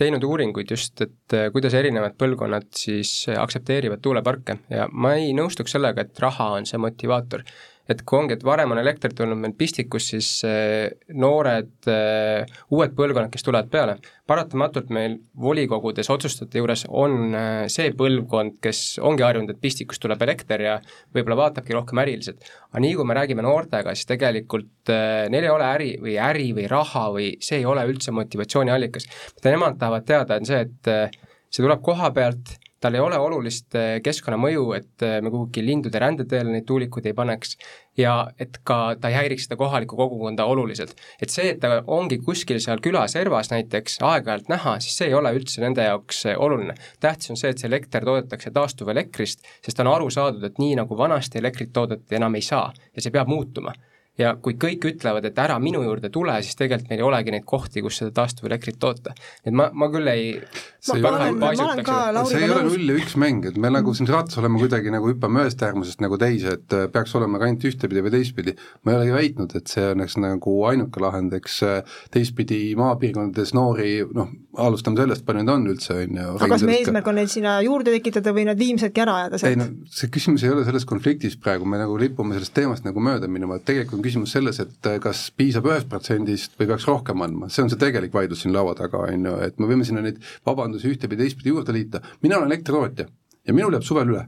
teinud uuringuid just, et kuidas erinevad põlvkonnad siis aktsepteerivad tuuleparke ja ma ei nõustuks sellega, et raha on see motivaator et kui ongi, et varem on elekter tulnud meil pistikus, siis äh, noored äh, uued põlvkonnad, kes tulevad peale, paratamatult meil volikogudes otsustajate juures on äh, see põlvkond, kes ongi harjunud, et pistikust tuleb elekter ja võib-olla vaatabki rohkem äriliselt. aga nii, kui me räägime noortega, siis tegelikult neil ei ole äri või äri või raha või see ei ole üldse motivatsiooniallikas. mida nemad tahavad teada, on see, et see tuleb koha pealt tal ei ole olulist eh, keskkonnamõju, et eh, me kuhugi lindude rändeteele neid tuulikuid ei paneks ja et ka ta ei häiriks seda kohalikku kogukonda oluliselt. et see, et ta ongi kuskil seal külaservas näiteks aeg-ajalt näha, siis see ei ole üldse nende jaoks eh, oluline. tähtis on see, et see elekter toodetakse taastuvelektrist, sest on aru saadud, et nii nagu vanasti elektrit toodeti, enam ei saa ja see peab muutuma ja kui kõik ütlevad, et ära minu juurde tule, siis tegelikult meil ei olegi neid kohti, kus seda taastuvelektrit toota. et ma, ma küll ei see ei ole, see ei ole null ja üks mäng, et me nagu siin saates oleme kuidagi nagu hüppame ühest äärmusest nagu teise, et äh, peaks olema ka ainult ühtepidi või teistpidi. ma ei olegi väitnud, et see on eks nagu ainuke lahend, eks äh, teistpidi maapiirkondades noori noh, alustame sellest, palju neid on üldse, on ju. aga kas meie eesmärk on neid sinna juurde tekitada või nad viimsedki ära ajada sealt? ei no see küsimus ei ole selles konfliktis praegu, me nagu lipume sellest teemast nagu mööda minema, et tegelikult on küsimus selles, et äh, kas piisab ühest protsendist või peaks rohkem andma, see on see tegelik vaidlus siin laua taga, on ju, et me võime sinna neid vabandusi ühtepidi, teistpidi juurde liita, mina olen elektritootja ja minul jääb suvel üle.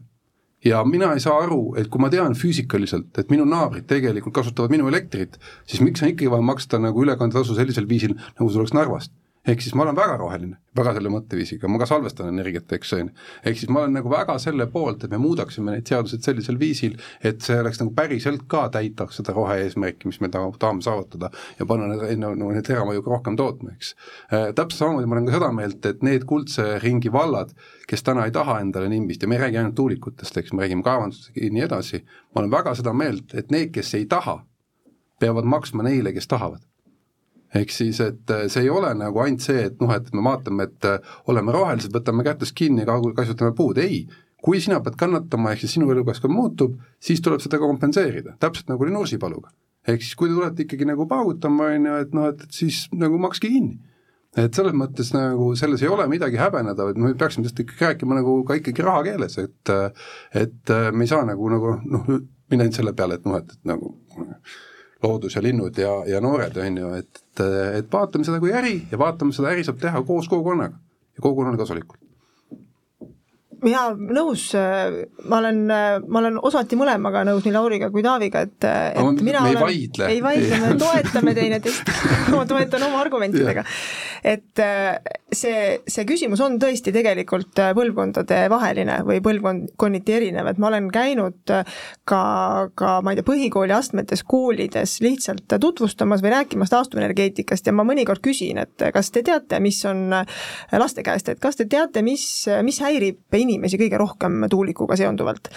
Ja mina ei saa aru, et kui ma tean füüsikaliselt, et minu naabrid tegelikult kasutavad minu elektrit, siis miks on ikkagi vaja maksta nagu ülekandetasu sellisel viisil, nagu see oleks Narvast ehk siis ma olen väga roheline, väga selle mõtteviisiga, ma ka salvestan energiat, eks on ju. ehk siis ma olen nagu väga selle poolt, et me muudaksime neid seaduseid sellisel viisil, et see oleks nagu päriselt ka täidaks seda rohe-eesmärki, mis me tahame saavutada ja panna need, no need teramõjuga rohkem tootma, eks äh,. täpselt samamoodi ma olen ka seda meelt, et need kuldse ringi vallad, kes täna ei taha endale nimbist ja me ei räägi ainult tuulikutest, eks, me räägime kaevandustest ja nii edasi, ma olen väga seda meelt, et need, kes ei taha, peavad maksma neile, kes tahavad ehk siis, et äh, see ei ole nagu ainult see, et noh, et me vaatame, et äh, oleme rohelised, võtame kätest kinni ja kasutame puud, ei. kui sina pead kannatama, ehk siis sinu elukeskkond muutub, siis tuleb seda ka kompenseerida, täpselt nagu oli Nursipaluga. ehk siis, kui te tulete ikkagi nagu paugutama, on ju, et noh, et siis nagu makske kinni et selles mõttes nagu selles ei ole midagi häbeneda, et me peaksime sellest ikkagi rääkima nagu ka ikkagi raha keeles, et et äh, me ei saa nagu, nagu noh, minna ainult selle peale, et noh, et, et nagu loodus ja linnud ja, ja noored, on ju, et, et vaatame seda kui äri ja vaatame seda äri saab teha koos kogukonnaga ja kogukonnale kasulikult jaa, nõus, ma olen, ma olen osati mõlemaga nõus, nii Lauriga kui Taaviga, et, et no, mina me olen, ei vaidle. ei vaidle, me toetame teineteist ma toetan oma argumentidega. Et see, see küsimus on tõesti tegelikult põlvkondadevaheline või põlvkonniti erinev, et ma olen käinud ka, ka ma ei tea, põhikooli astmetes koolides lihtsalt tutvustamas või rääkimas taastuvenergeetikast ja ma mõnikord küsin, et kas te teate, mis on laste käest, et kas te teate, mis, mis häirib inimesi kõige rohkem tuulikuga seonduvalt.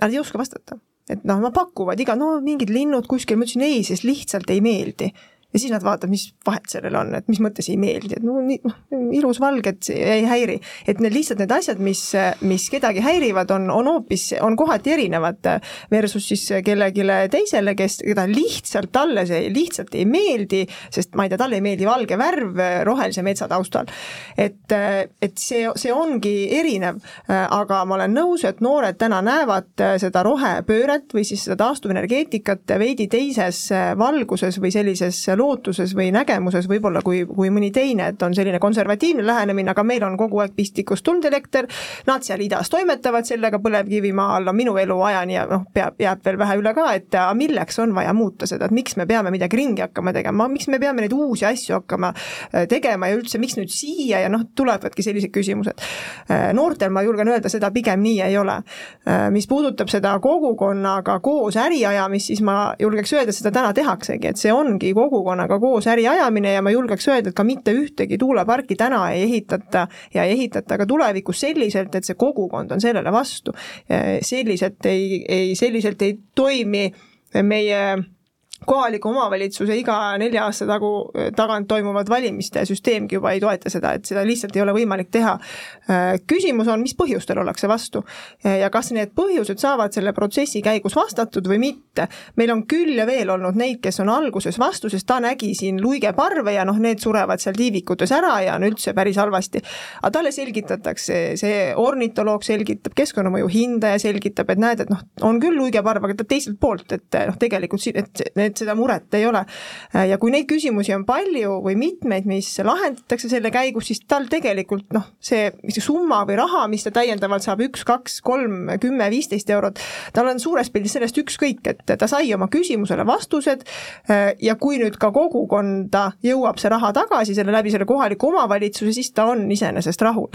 Nad ei oska vastata, et noh, nad pakuvad iga, no mingid linnud kuskil, ma ütlesin ei, sest lihtsalt ei meeldi ja siis nad vaatavad, mis vahet sellel on, et mis mõttes ei meeldi, et no nii, noh, ilus valged ei häiri. et need lihtsalt need asjad, mis, mis kedagi häirivad, on, on hoopis, on kohati erinevad versus siis kellelegi teisele, kes, keda lihtsalt, talle see lihtsalt ei meeldi, sest ma ei tea, talle ei meeldi valge värv rohelise metsa taustal. et, et see, see ongi erinev, aga ma olen nõus, et noored täna näevad seda rohepööret või siis seda taastuvenergeetikat veidi teises valguses või sellises lootuses või nägemuses võib-olla kui, kui mõni teine, et on selline konservatiivne lähenemine, aga meil on kogu aeg pistikust tulnud elekter, nad seal idas toimetavad sellega põlevkivimaa all on minu eluajani ja noh, peab, jääb veel vähe üle ka, et milleks on vaja muuta seda, et miks me peame midagi ringi hakkama tegema, miks me peame neid uusi asju hakkama äh, tegema ja üldse, miks nüüd siia ja noh, tulevadki sellised küsimused. Äh, noortel ma julgen öelda, seda pigem nii ei ole. Äh, mis puudutab seda kogukonnaga koos äri ajamist, siis ma julgeks öelda, seda täna tehaksegi, et see ongi kogukonnaga koos äri ajamine ja ma julgeks öelda, et ka mitte ühtegi tuuleparki täna ei ehitata ja ei ehitata ka tulevikus selliselt, et see kogukond on sellele vastu. selliselt ei, ei, selliselt ei toimi meie kohaliku omavalitsuse iga nelja aasta tagu, tagant toimuvad valimiste süsteemgi juba ei toeta seda, et seda lihtsalt ei ole võimalik teha. küsimus on, mis põhjustel ollakse vastu ja kas need põhjused saavad selle protsessi käigus vastatud või mitte. meil on küll ja veel olnud neid, kes on alguses vastu, sest ta nägi siin luigeparve ja noh, need surevad seal tiivikutes ära ja on üldse päris halvasti. aga talle selgitatakse, see ornitoloog selgitab, keskkonnamõju hindaja selgitab, et näed, et noh, on küll luigeparv, aga teiselt poolt, et noh, tegelikult siin, et need, seda muret ei ole. ja kui neid küsimusi on palju või mitmeid, mis lahendatakse selle käigus, siis tal tegelikult noh, see, see summa või raha, mis ta täiendavalt saab, üks, kaks, kolm, kümme, viisteist eurot, tal on suures pildis sellest ükskõik, et ta sai oma küsimusele vastused ja kui nüüd ka kogukonda jõuab see raha tagasi selle läbi selle kohaliku omavalitsuse, siis ta on iseenesest rahul.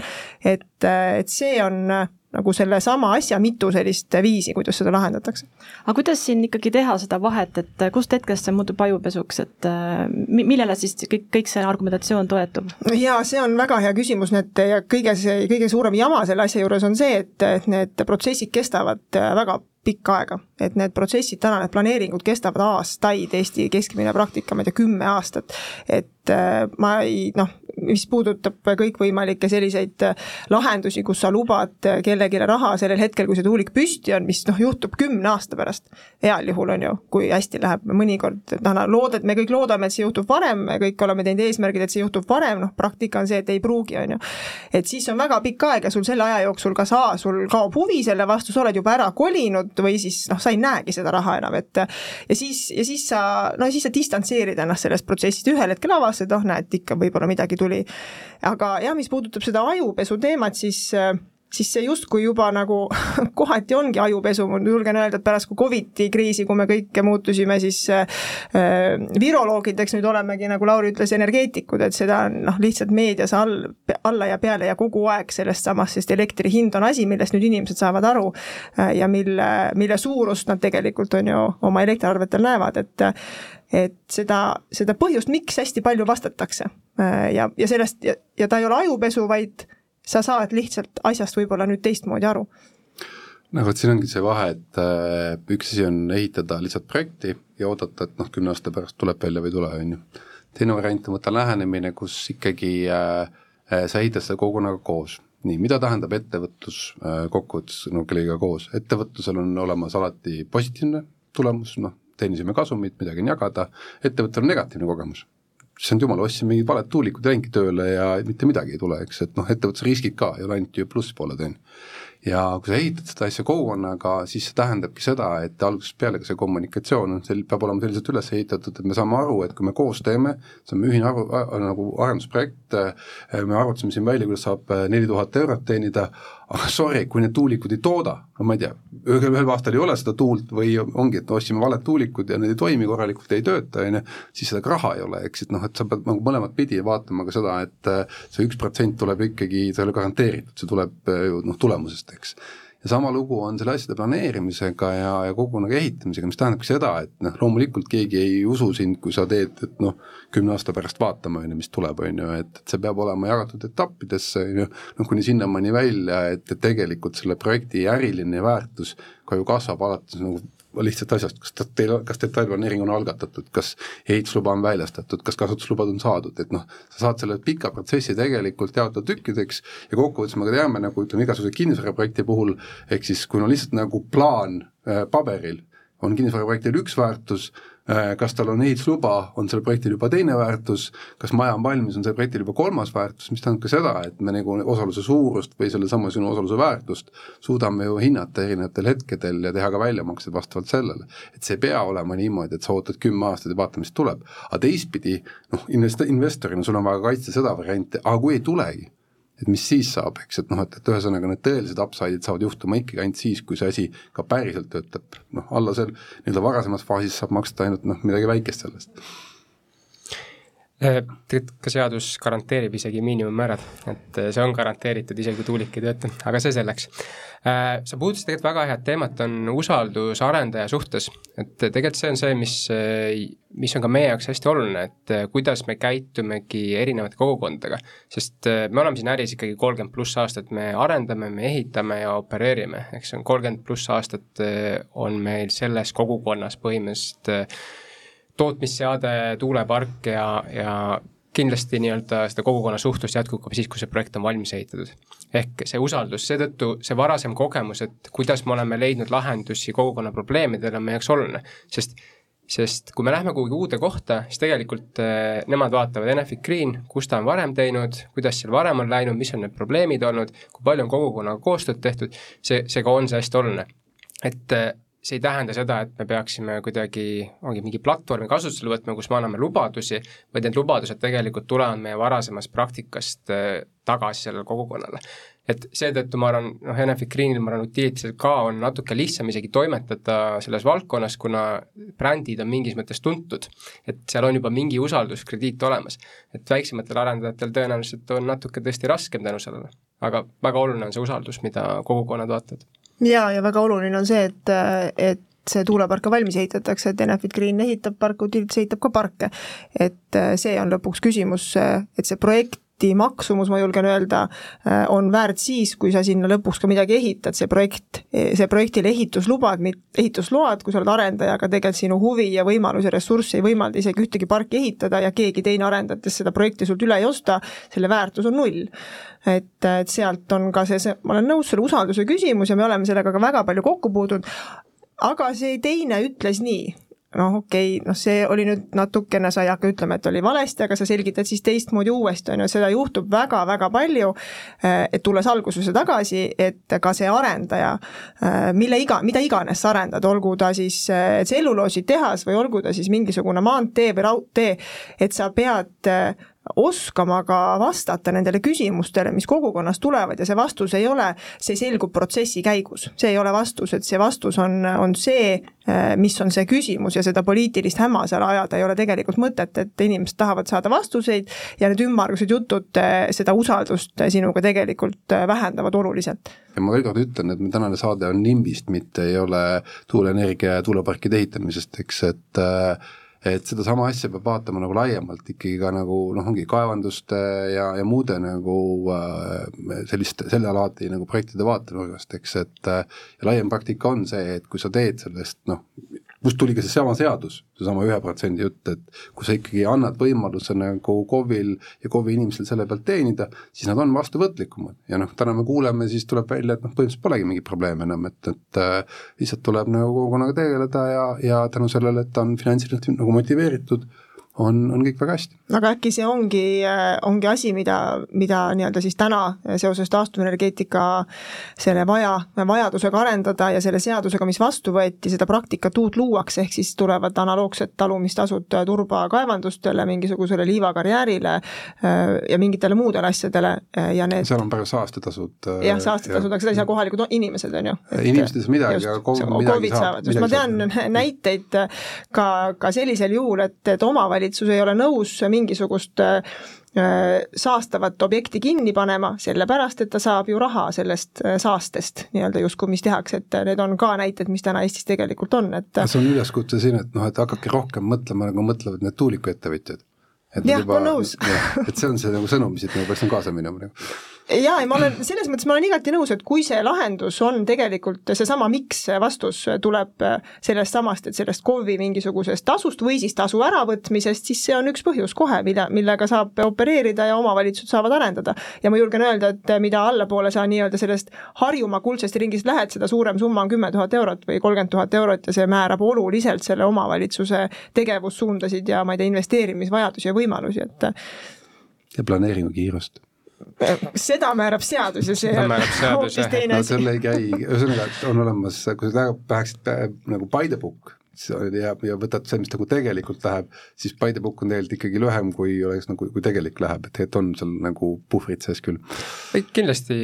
et, et see on nagu sellesama asja mitu sellist viisi, kuidas seda lahendatakse. aga kuidas siin ikkagi teha seda vahet, et kust hetkest see muutub ajupesuks, et äh, millele siis kõik, kõik see argumentatsioon toetub? jaa, see on väga hea küsimus, need ja kõige see, kõige suurem jama selle asja juures on see, et, et need protsessid kestavad väga pikka aega, et need protsessid, täna need planeeringud kestavad aastaid, Eesti keskmine praktika, ma ei tea, kümme aastat. et ma ei noh, mis puudutab kõikvõimalikke selliseid äh, lahendusi, kus sa lubad kellelegi raha sellel hetkel, kui see tuulik püsti on, mis noh, juhtub kümne aasta pärast. heal juhul on ju, kui hästi läheb, mõnikord noh, loodad, me kõik loodame, et see juhtub varem, me kõik oleme teinud eesmärgid, et see juhtub varem, noh praktika on see, et ei pruugi, on ju. et siis on väga pikk aeg ja sul selle aja jooksul kas A, sul kaob huvi selle vastu, sa oled juba ära kolinud või siis noh, sa ei näegi seda raha enam, et ja siis, ja siis sa, no siis sa distantseerid ennast sellest protsessist, ühel hetkel avastad, oh näed, ikka võib-olla midagi tuli. Aga jah, mis puudutab seda ajupesu teemat, siis siis see justkui juba nagu kohati ongi ajupesu, ma julgen öelda, et pärast Covidi kriisi, kui me kõik muutusime siis äh, viroloogideks, nüüd olemegi, nagu Lauri ütles, energeetikud, et seda on noh, lihtsalt meedias all, alla ja peale ja kogu aeg sellest samast, sest elektri hind on asi, millest nüüd inimesed saavad aru äh, ja mille, mille suurust nad tegelikult on ju oma elektriarvetel näevad, et et seda, seda põhjust, miks hästi palju vastatakse äh, ja, ja sellest ja, ja ta ei ole ajupesu, vaid sa saad lihtsalt asjast võib-olla nüüd teistmoodi aru. no vot, siin ongi see vahe, et äh, üks asi on ehitada lihtsalt projekti ja oodata, et noh, kümne aasta pärast tuleb välja või ei tule, on ju. teine variant on võtta lähenemine, kus ikkagi äh, äh, sa ehitad seda kogukonnaga koos nii, mida tähendab ettevõtlus äh, kokkuvõttes no kellegagi koos, ettevõtlusel on olemas alati positiivne tulemus, noh, teenisime kasumit, midagi on jagada, ettevõttel on negatiivne kogemus issand jumal, ostsin mingid valed tuulikud ja läingi tööle ja mitte midagi ei tule, eks, et noh, ettevõtluse riskid ka ei ole ainult ju plusspooled, on ju. Ja kui sa ehitad seda asja kogukonnaga, siis see tähendabki seda, et algusest peale ka see kommunikatsioon on sel-, peab olema selliselt üles ehitatud, et me saame aru, et kui me koos teeme, see on ühine aru, nagu arendusprojekt, me arvutasime siin välja, kuidas saab neli tuhat eurot teenida, aga sorry, kui need tuulikud ei tooda, no ma ei tea, ühel, ühel aastal ei ole seda tuult või ongi, et ostsime valed tuulikud ja need ei toimi korralikult, ei tööta, on ju, siis seda ka raha ei ole, eks, et noh, et sa pead nagu mõlemat pidi vaatama ka seda, et see üks protsent tuleb ikkagi, see ei ole garanteeritud, see tuleb ju noh, tulemusest, eks ja sama lugu on selle asjade planeerimisega ja, ja kogukonnaga ehitamisega, mis tähendabki seda, et noh, loomulikult keegi ei usu sind, kui sa teed, et noh, kümne aasta pärast vaatame, on ju, mis tuleb, on ju, et, et see peab olema jagatud etappidesse, on ju, noh kuni sinnamaani välja, et, et tegelikult selle projekti äriline väärtus ka ju kasvab alates nagu lihtsalt asjast, kas teil, kas detailplaneering on algatatud, kas ehitusluba on väljastatud, kas kasutuslubad on saadud, et noh, sa saad selle pika protsessi tegelikult jaotada tükkideks ja kokkuvõttes me ka teame, nagu ütleme, igasuguse kinnisvaraprojekti puhul, ehk siis kui on lihtsalt nagu plaan äh, paberil, on kinnisvaraprojektil üks väärtus, kas tal on ehitusluba, on sellel projektil juba teine väärtus, kas maja on valmis, on sellel projektil juba kolmas väärtus, mis tähendab ka seda, et me nagu osaluse suurust või sellesama sinu osaluse väärtust suudame ju hinnata erinevatel hetkedel ja teha ka väljamaksed vastavalt sellele. et see ei pea olema niimoodi, et sa ootad kümme aastat ja vaata, mis tuleb. aga teistpidi, noh, invest-, investorina sul on vaja kaitsta seda varianti, aga kui ei tulegi et mis siis saab, eks, et noh, et, et ühesõnaga need tõelised upside'id saavad juhtuma ikkagi ainult siis, kui see asi ka päriselt töötab, noh, alla seal nii-öelda varasemas faasis saab maksta ainult noh, midagi väikest sellest tegelikult ka seadus garanteerib isegi miinimummäärad, et äh, see on garanteeritud, isegi kui tuulik ei tööta, aga see selleks. Äh, sa puudutasid tegelikult väga head teemat, on usaldus arendaja suhtes, et tegelikult see on see, mis, mis on ka meie jaoks hästi oluline, et kuidas me käitumegi erinevate kogukondadega. sest me oleme siin äris ikkagi kolmkümmend pluss aastat, me arendame, me ehitame ja opereerime, ehk see on kolmkümmend pluss aastat on meil selles kogukonnas põhimõtteliselt tootmisseade, tuulepark ja, ja kindlasti nii-öelda seda kogukonna suhtlust jätkub ka siis, kui see projekt on valmis ehitatud. ehk see usaldus, seetõttu see varasem kogemus, et kuidas me oleme leidnud lahendusi kogukonna probleemidele, on meie jaoks oluline, sest sest kui me lähme kuhugi uude kohta, siis tegelikult äh, nemad vaatavad Enefit Green, kus ta on varem teinud, kuidas seal varem on läinud, mis on need probleemid olnud, kui palju on kogukonnaga koostööd tehtud, see, see ka on see hästi oluline. et äh, see ei tähenda seda, et me peaksime kuidagi, ongi mingi platvormi kasutusele võtma, kus me anname lubadusi, vaid need lubadused tegelikult tulevad meie varasemast praktikast äh, tagasi sellele kogukonnale. et seetõttu ma arvan, noh, Enefit Greenil, ma arvan, Utilitysil ka on natuke lihtsam isegi toimetada selles valdkonnas, kuna brändid on mingis mõttes tuntud. et seal on juba mingi usalduskrediit olemas. et väiksematel arendajatel tõenäoliselt on natuke tõesti raskem tänu sellele. aga väga oluline on see usaldus, mida kogukonnad vaatavad ja, ja väga oluline on see, et, et see tuulepark ka valmis ehitatakse, et Enefit Green ehitab parke, Utilities ehitab ka parke. et see on lõpuks küsimus, et see projekt projekti maksumus, ma julgen öelda, on väärt siis, kui sa sinna lõpuks ka midagi ehitad, see projekt, see projektile ehituslubad, ehitusload, kui sa oled arendaja, aga tegelikult sinu huvi ja võimalus ja ressurss ei võimalda isegi ühtegi parki ehitada ja keegi teine arendajatest seda projekti sult üle ei osta, selle väärtus on null. Et, et sealt on ka see, see, ma olen nõus, selle usalduse küsimus ja me oleme sellega ka väga palju kokku puutunud, aga see teine ütles nii, noh, okei okay,, noh, see oli nüüd natukene, sa ei hakka ütlema, et oli valesti, aga sa selgitad siis teistmoodi uuesti, on ju, seda juhtub väga-väga palju, eh, et tulles algusesse tagasi, et ka see arendaja, eh, mille iga, mida iganes sa arendad, olgu ta siis eh, tselluloositehas või olgu ta siis mingisugune maantee või raudtee, et sa pead oskama ka vastata nendele küsimustele, mis kogukonnast tulevad ja see vastus ei ole, see selgub protsessi käigus, see ei ole vastus, et see vastus on, on see, mis on see küsimus ja seda poliitilist häma seal ajada ei ole tegelikult mõtet, et inimesed tahavad saada vastuseid ja need ümmargused jutud seda usaldust sinuga tegelikult vähendavad oluliselt. ja ma veel kord ütlen, et meie tänane saade on NIMBist, mitte ei ole tuuleenergia ja tuuleparkide ehitamisest, eks, et äh, et sedasama asja peab vaatama nagu laiemalt ikkagi ka nagu noh, ongi kaevanduste ja, ja muude nagu äh, selliste, selle alati nagu projektide vaatenurgast, eks, et äh, ja laiem praktika on see, et kui sa teed sellest noh, kust tuli ka seesama seadus, seesama ühe protsendi jutt, et kui sa ikkagi annad võimaluse nagu KOV-il ja KOV-i inimestel selle pealt teenida, siis nad on vastuvõtlikumad. Ja noh, täna me kuuleme, siis tuleb välja, et noh, põhimõtteliselt polegi mingit probleemi enam, et, et äh, lihtsalt tuleb nagu kogukonnaga tegeleda ja, ja tänu sellele, et ta on finantsiliselt nagu motiveeritud on, on kõik väga hästi. aga äkki see ongi, äh, ongi asi, mida, mida nii-öelda siis täna seoses taastuvenergeetika selle vaja, vajadusega arendada ja selle seadusega, mis vastu võeti, seda praktikat uut luuakse, ehk siis tulevad analoogsed talumistasud turbakaevandustele, mingisugusele liivakarjäärile äh, ja mingitele muudele asjadele äh, ja need seal on praegu saastetasud. jah, saastetasud, aga seda ei saa kohalikud inimesed, on ju. inimesed ei saa midagi, aga KOV midagi saab. ma tean näiteid ka, ka sellisel juhul, et, et omavalitsus omavalitsus ei ole nõus mingisugust äh, saastavat objekti kinni panema, sellepärast et ta saab ju raha sellest äh, saastest nii-öelda justkui, mis tehakse, et need on ka näited, mis täna Eestis tegelikult on, et see on üleskutse siin, et noh, et hakake rohkem mõtlema, nagu mõtlevad need tuulikuettevõtjad. jah, ma olen nõus. et see on see nagu sõnum, mis siit nagu peaks kaasa minema nagu jaa, ei ma olen, selles mõttes ma olen igati nõus, et kui see lahendus on tegelikult seesama, miks vastus tuleb sellest samast, et sellest KOV-i mingisugusest tasust või siis tasu äravõtmisest, siis see on üks põhjus kohe, mida, millega saab opereerida ja omavalitsused saavad arendada. ja ma julgen öelda, et mida allapoole sa nii-öelda sellest Harjumaa kuldsest ringist lähed, seda suurem summa on kümme tuhat eurot või kolmkümmend tuhat eurot ja see määrab oluliselt selle omavalitsuse tegevussuundasid ja ma ei tea, investeerimisvajadusi ja võimalusi, et ja planeeringu kiirust seda määrab seadus ja see on hoopis teine asi. no seal ei käi, ühesõnaga, et on olemas, kui sa läheksid nagu by the book, ja, ja võtad see, mis nagu tegelikult läheb, siis by the book on tegelikult ikkagi lühem, kui oleks nagu, kui tegelik läheb, et tegelikult on seal nagu puhvrit sees küll. kindlasti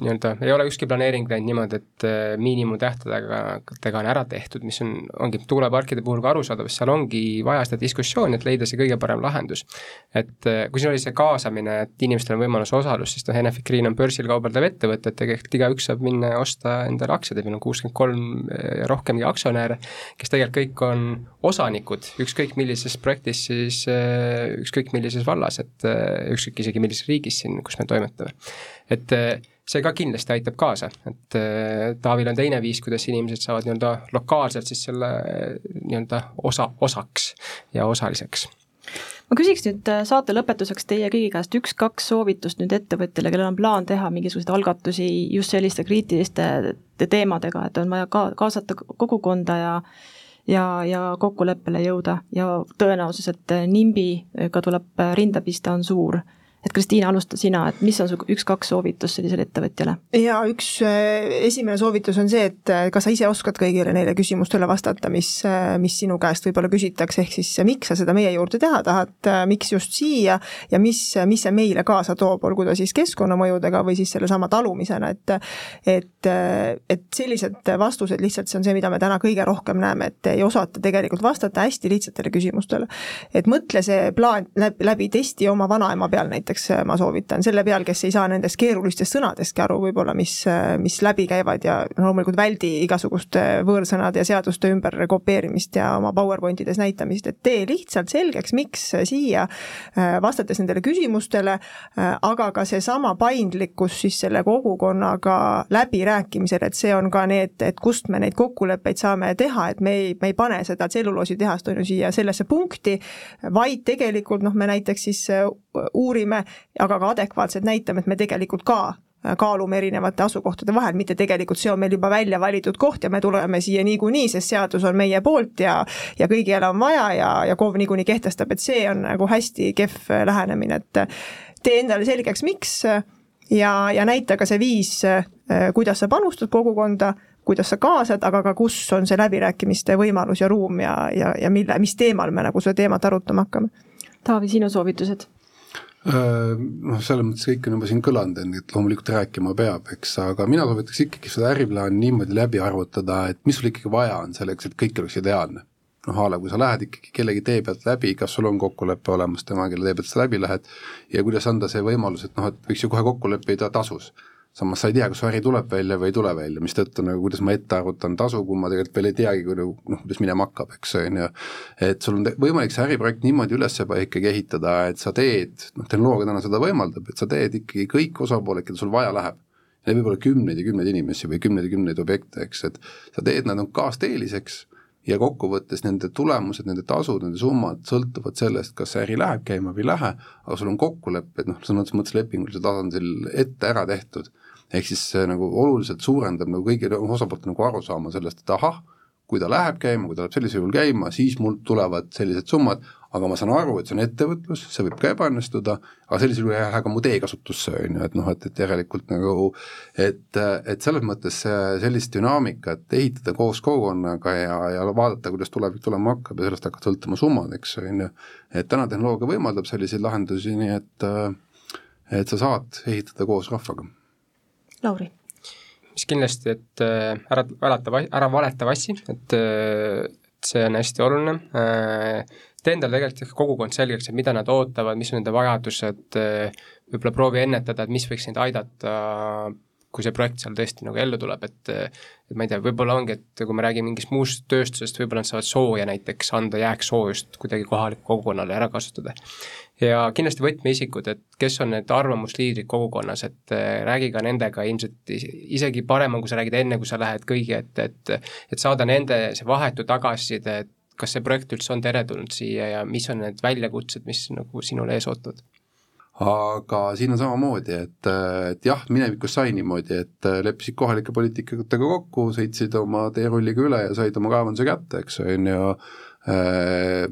nii-öelda ei ole ükski planeering läinud niimoodi, et äh, miinimumtähtedega on ära tehtud, mis on, ongi tuuleparkide puhul ka arusaadav, seal ongi vaja seda diskussiooni, et leida see kõige parem lahendus. et äh, kui siin oli see kaasamine, et inimestel on võimalus osalus, siis noh, Enefit Green on börsil kaubeldav ettevõte, et tegelikult igaüks saab minna ja osta endale aktsiaid, et meil on kuuskümmend kolm ja rohkemgi aktsionäre, kes tegelikult kõik on osanikud, ükskõik millises projektis siis, äh, ükskõik millises vallas, et äh, ükskõik isegi millises riigis siin, kus me toimetame. et äh, see ka kindlasti aitab kaasa, et Taavil on teine viis, kuidas inimesed saavad nii-öelda lokaalselt siis selle nii-öelda osa, osaks ja osaliseks ma küsiks nüüd saate lõpetuseks teie kõigi käest üks-kaks soovitust nüüd ettevõtjale, kellel on plaan teha mingisuguseid algatusi just selliste kriitiliste teemadega, et on vaja ka kaasata kogukonda ja ja, ja kokkuleppele jõuda. Ja tõenäosus, et NIMBY-ga tuleb rinda pista, on suur et Kristiina, alusta sina, et mis on su üks-kaks soovitust sellisele ettevõtjale? jaa, üks äh, esimene soovitus on see, et äh, kas sa ise oskad kõigile neile küsimustele vastata, mis, äh, mis sinu käest võib-olla küsitakse, ehk siis miks sa seda meie juurde teha tahad, miks just siia ja mis, mis see meile kaasa toob, olgu ta siis keskkonnamõjudega või siis sellesama talumisena, et et, et sellised vastused lihtsalt, see on see, mida me täna kõige rohkem näeme, et ei osata tegelikult vastata hästi lihtsatele küsimustele. et mõtle see plaan läbi, läbi testi oma vanaema peal näiteks, näiteks äh, ma soovitan, selle peal, kes ei saa nendest keerulistest sõnadestki aru võib-olla, mis, äh, mis läbi käivad ja loomulikult väldi igasuguste võõrsõnade ja seaduste ümber kopeerimist ja oma PowerPointides näitamist, et tee lihtsalt selgeks, miks siia, äh, vastates nendele küsimustele, aga ka seesama paindlikkus siis selle kogukonnaga läbirääkimisel, et see on ka need, et kust me neid kokkuleppeid saame teha, et me ei, me ei pane seda tselluloositehast on ju siia sellesse punkti, vaid tegelikult noh, me näiteks siis uurime, aga ka adekvaatselt näitame, et me tegelikult ka äh, kaalume erinevate asukohtade vahel, mitte tegelikult see on meil juba välja valitud koht ja me tuleme siia niikuinii, sest seadus on meie poolt ja ja kõigile on vaja ja, ja KOV niikuinii kehtestab, et see on nagu hästi kehv äh, lähenemine, et äh, tee endale selgeks, miks ja, ja näita ka see viis, kuidas sa panustad kogukonda, kuidas sa kaasad, aga ka kus on see läbirääkimiste võimalus ja ruum ja, ja, ja mille, mis teemal me nagu seda teemat arutama hakkame. Taavi, sinu soovitused noh, selles mõttes kõik on juba siin kõlanud, et loomulikult rääkima peab, eks, aga mina soovitaks ikkagi seda äriplaani niimoodi läbi arvutada, et mis sul ikkagi vaja on selleks, et kõik oleks ideaalne. noh, a la kui sa lähed ikkagi kellegi tee pealt läbi, kas sul on kokkulepe olemas temaga, kelle tee pealt sa läbi lähed, ja kuidas anda see võimalus, et noh, et võiks ju kohe kokku leppida tasus samas sa ei tea, kas su äri tuleb välja või ei tule välja, mistõttu nagu kuidas ma ette arvutan tasu, kui ma tegelikult veel ei teagi, kui nagu noh, kuidas minema hakkab, eks on ju. et sul on võimalik see äriprojekt niimoodi üles ikkagi ehitada, et sa teed, noh tehnoloogia täna seda võimaldab, et sa teed ikkagi kõik osapooled, keda sul vaja läheb. Need võib olla kümneid ja kümneid inimesi või kümneid ja kümneid objekte, eks, et sa teed nad nagu kaasteeliseks ja kokkuvõttes nende tulemused, nende tasud, nende summad sõltuvad sellest, kas see äri läheb käima või ei lähe, aga sul on kokkulepped, noh, sõna otseses mõttes lepingulisel tasandil ette ära tehtud ehk siis see nagu oluliselt suurendab nagu kõigil osapooltel nagu aru saama sellest, et ahah, kui ta läheb käima, kui ta läheb sellisel juhul käima, siis mul tulevad sellised summad, aga ma saan aru, et see on ettevõtlus, see võib ka ebaõnnestuda, aga sellisel juhul ei lähe ka mu teekasutusse, on ju, et noh, et, et järelikult nagu et, et selles mõttes sellist dünaamikat ehitada koos kogukonnaga ja, ja vaadata, kuidas tulevik tulema hakkab ja sellest hakkavad sõltuma summad, eks on ju, et täna tehnoloogia võimaldab selliseid lahendusi, nii et et sa saad ehitada koos rahvaga Lauri? mis kindlasti, et äh, ära valeta, ära valeta vassi, et äh, see on hästi oluline, äh, tee endale tegelikult kogukond selgeks, et mida nad ootavad, mis on nende vajadused, võib-olla proovi ennetada, et mis võiks neid aidata, kui see projekt seal tõesti nagu ellu tuleb, et et ma ei tea, võib-olla ongi, et kui me räägime mingist muust tööstusest, võib-olla nad saavad sooja näiteks anda jääksoojust kuidagi kohalikku kogukonnale ära kasutada. Ja kindlasti võtmeisikud, et kes on need arvamusliidrid kogukonnas, et äh, räägi ka nendega ilmselt isegi parem on, kui sa räägid enne, kui sa lähed kõigi ette, et et saada nende see vahetu tagasiside, et kas see projekt üldse on teretulnud siia ja mis on need väljakutsed, mis nagu sinule ees ootavad? aga siin on samamoodi, et, et jah, minevikus sai niimoodi, et leppisid kohalike poliitikutega kokku, sõitsid oma teerulliga üle ja said oma kaevanduse kätte, eks on ju äh,,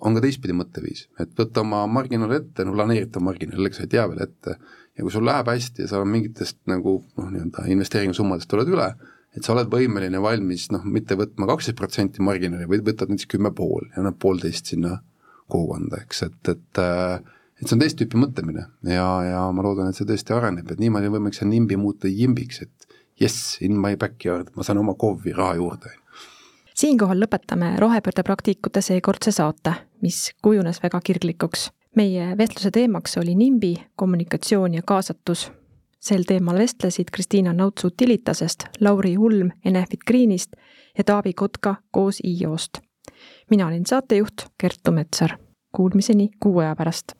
on ka teistpidi mõtteviis, et võtta oma marginaal ette, no planeeritav marginaal, eks sa ei tea veel ette, ja kui sul läheb hästi ja sa mingitest nagu noh, nii-öelda investeeringusummadest tuled üle, et sa oled võimeline valmis noh, mitte võtma kaksteist protsenti marginaali, vaid võtad näiteks kümme pool ja annad poolteist sinna kogukonda, eks, et, et äh, et see on teist tüüpi mõtlemine. Ja, ja ma loodan, et see tõesti areneb, et niimoodi on võimalik see nimbi muuta jimbiks, et jess, in my backyard, ma saan oma KOV-i raha juurde. Siinkohal lõpetame rohepöördepraktikute seekordse saate, mis kujunes väga kirglikuks. meie vestluse teemaks oli nimbi, kommunikatsioon ja kaasatus. sel teemal vestlesid Kristiina Nauts Utilitasest, Lauri Ulm Enefit Greenist ja Taavi Kotka koos IO-st. mina olin saatejuht Kertu Metsar. Kuulmiseni kuu aja pärast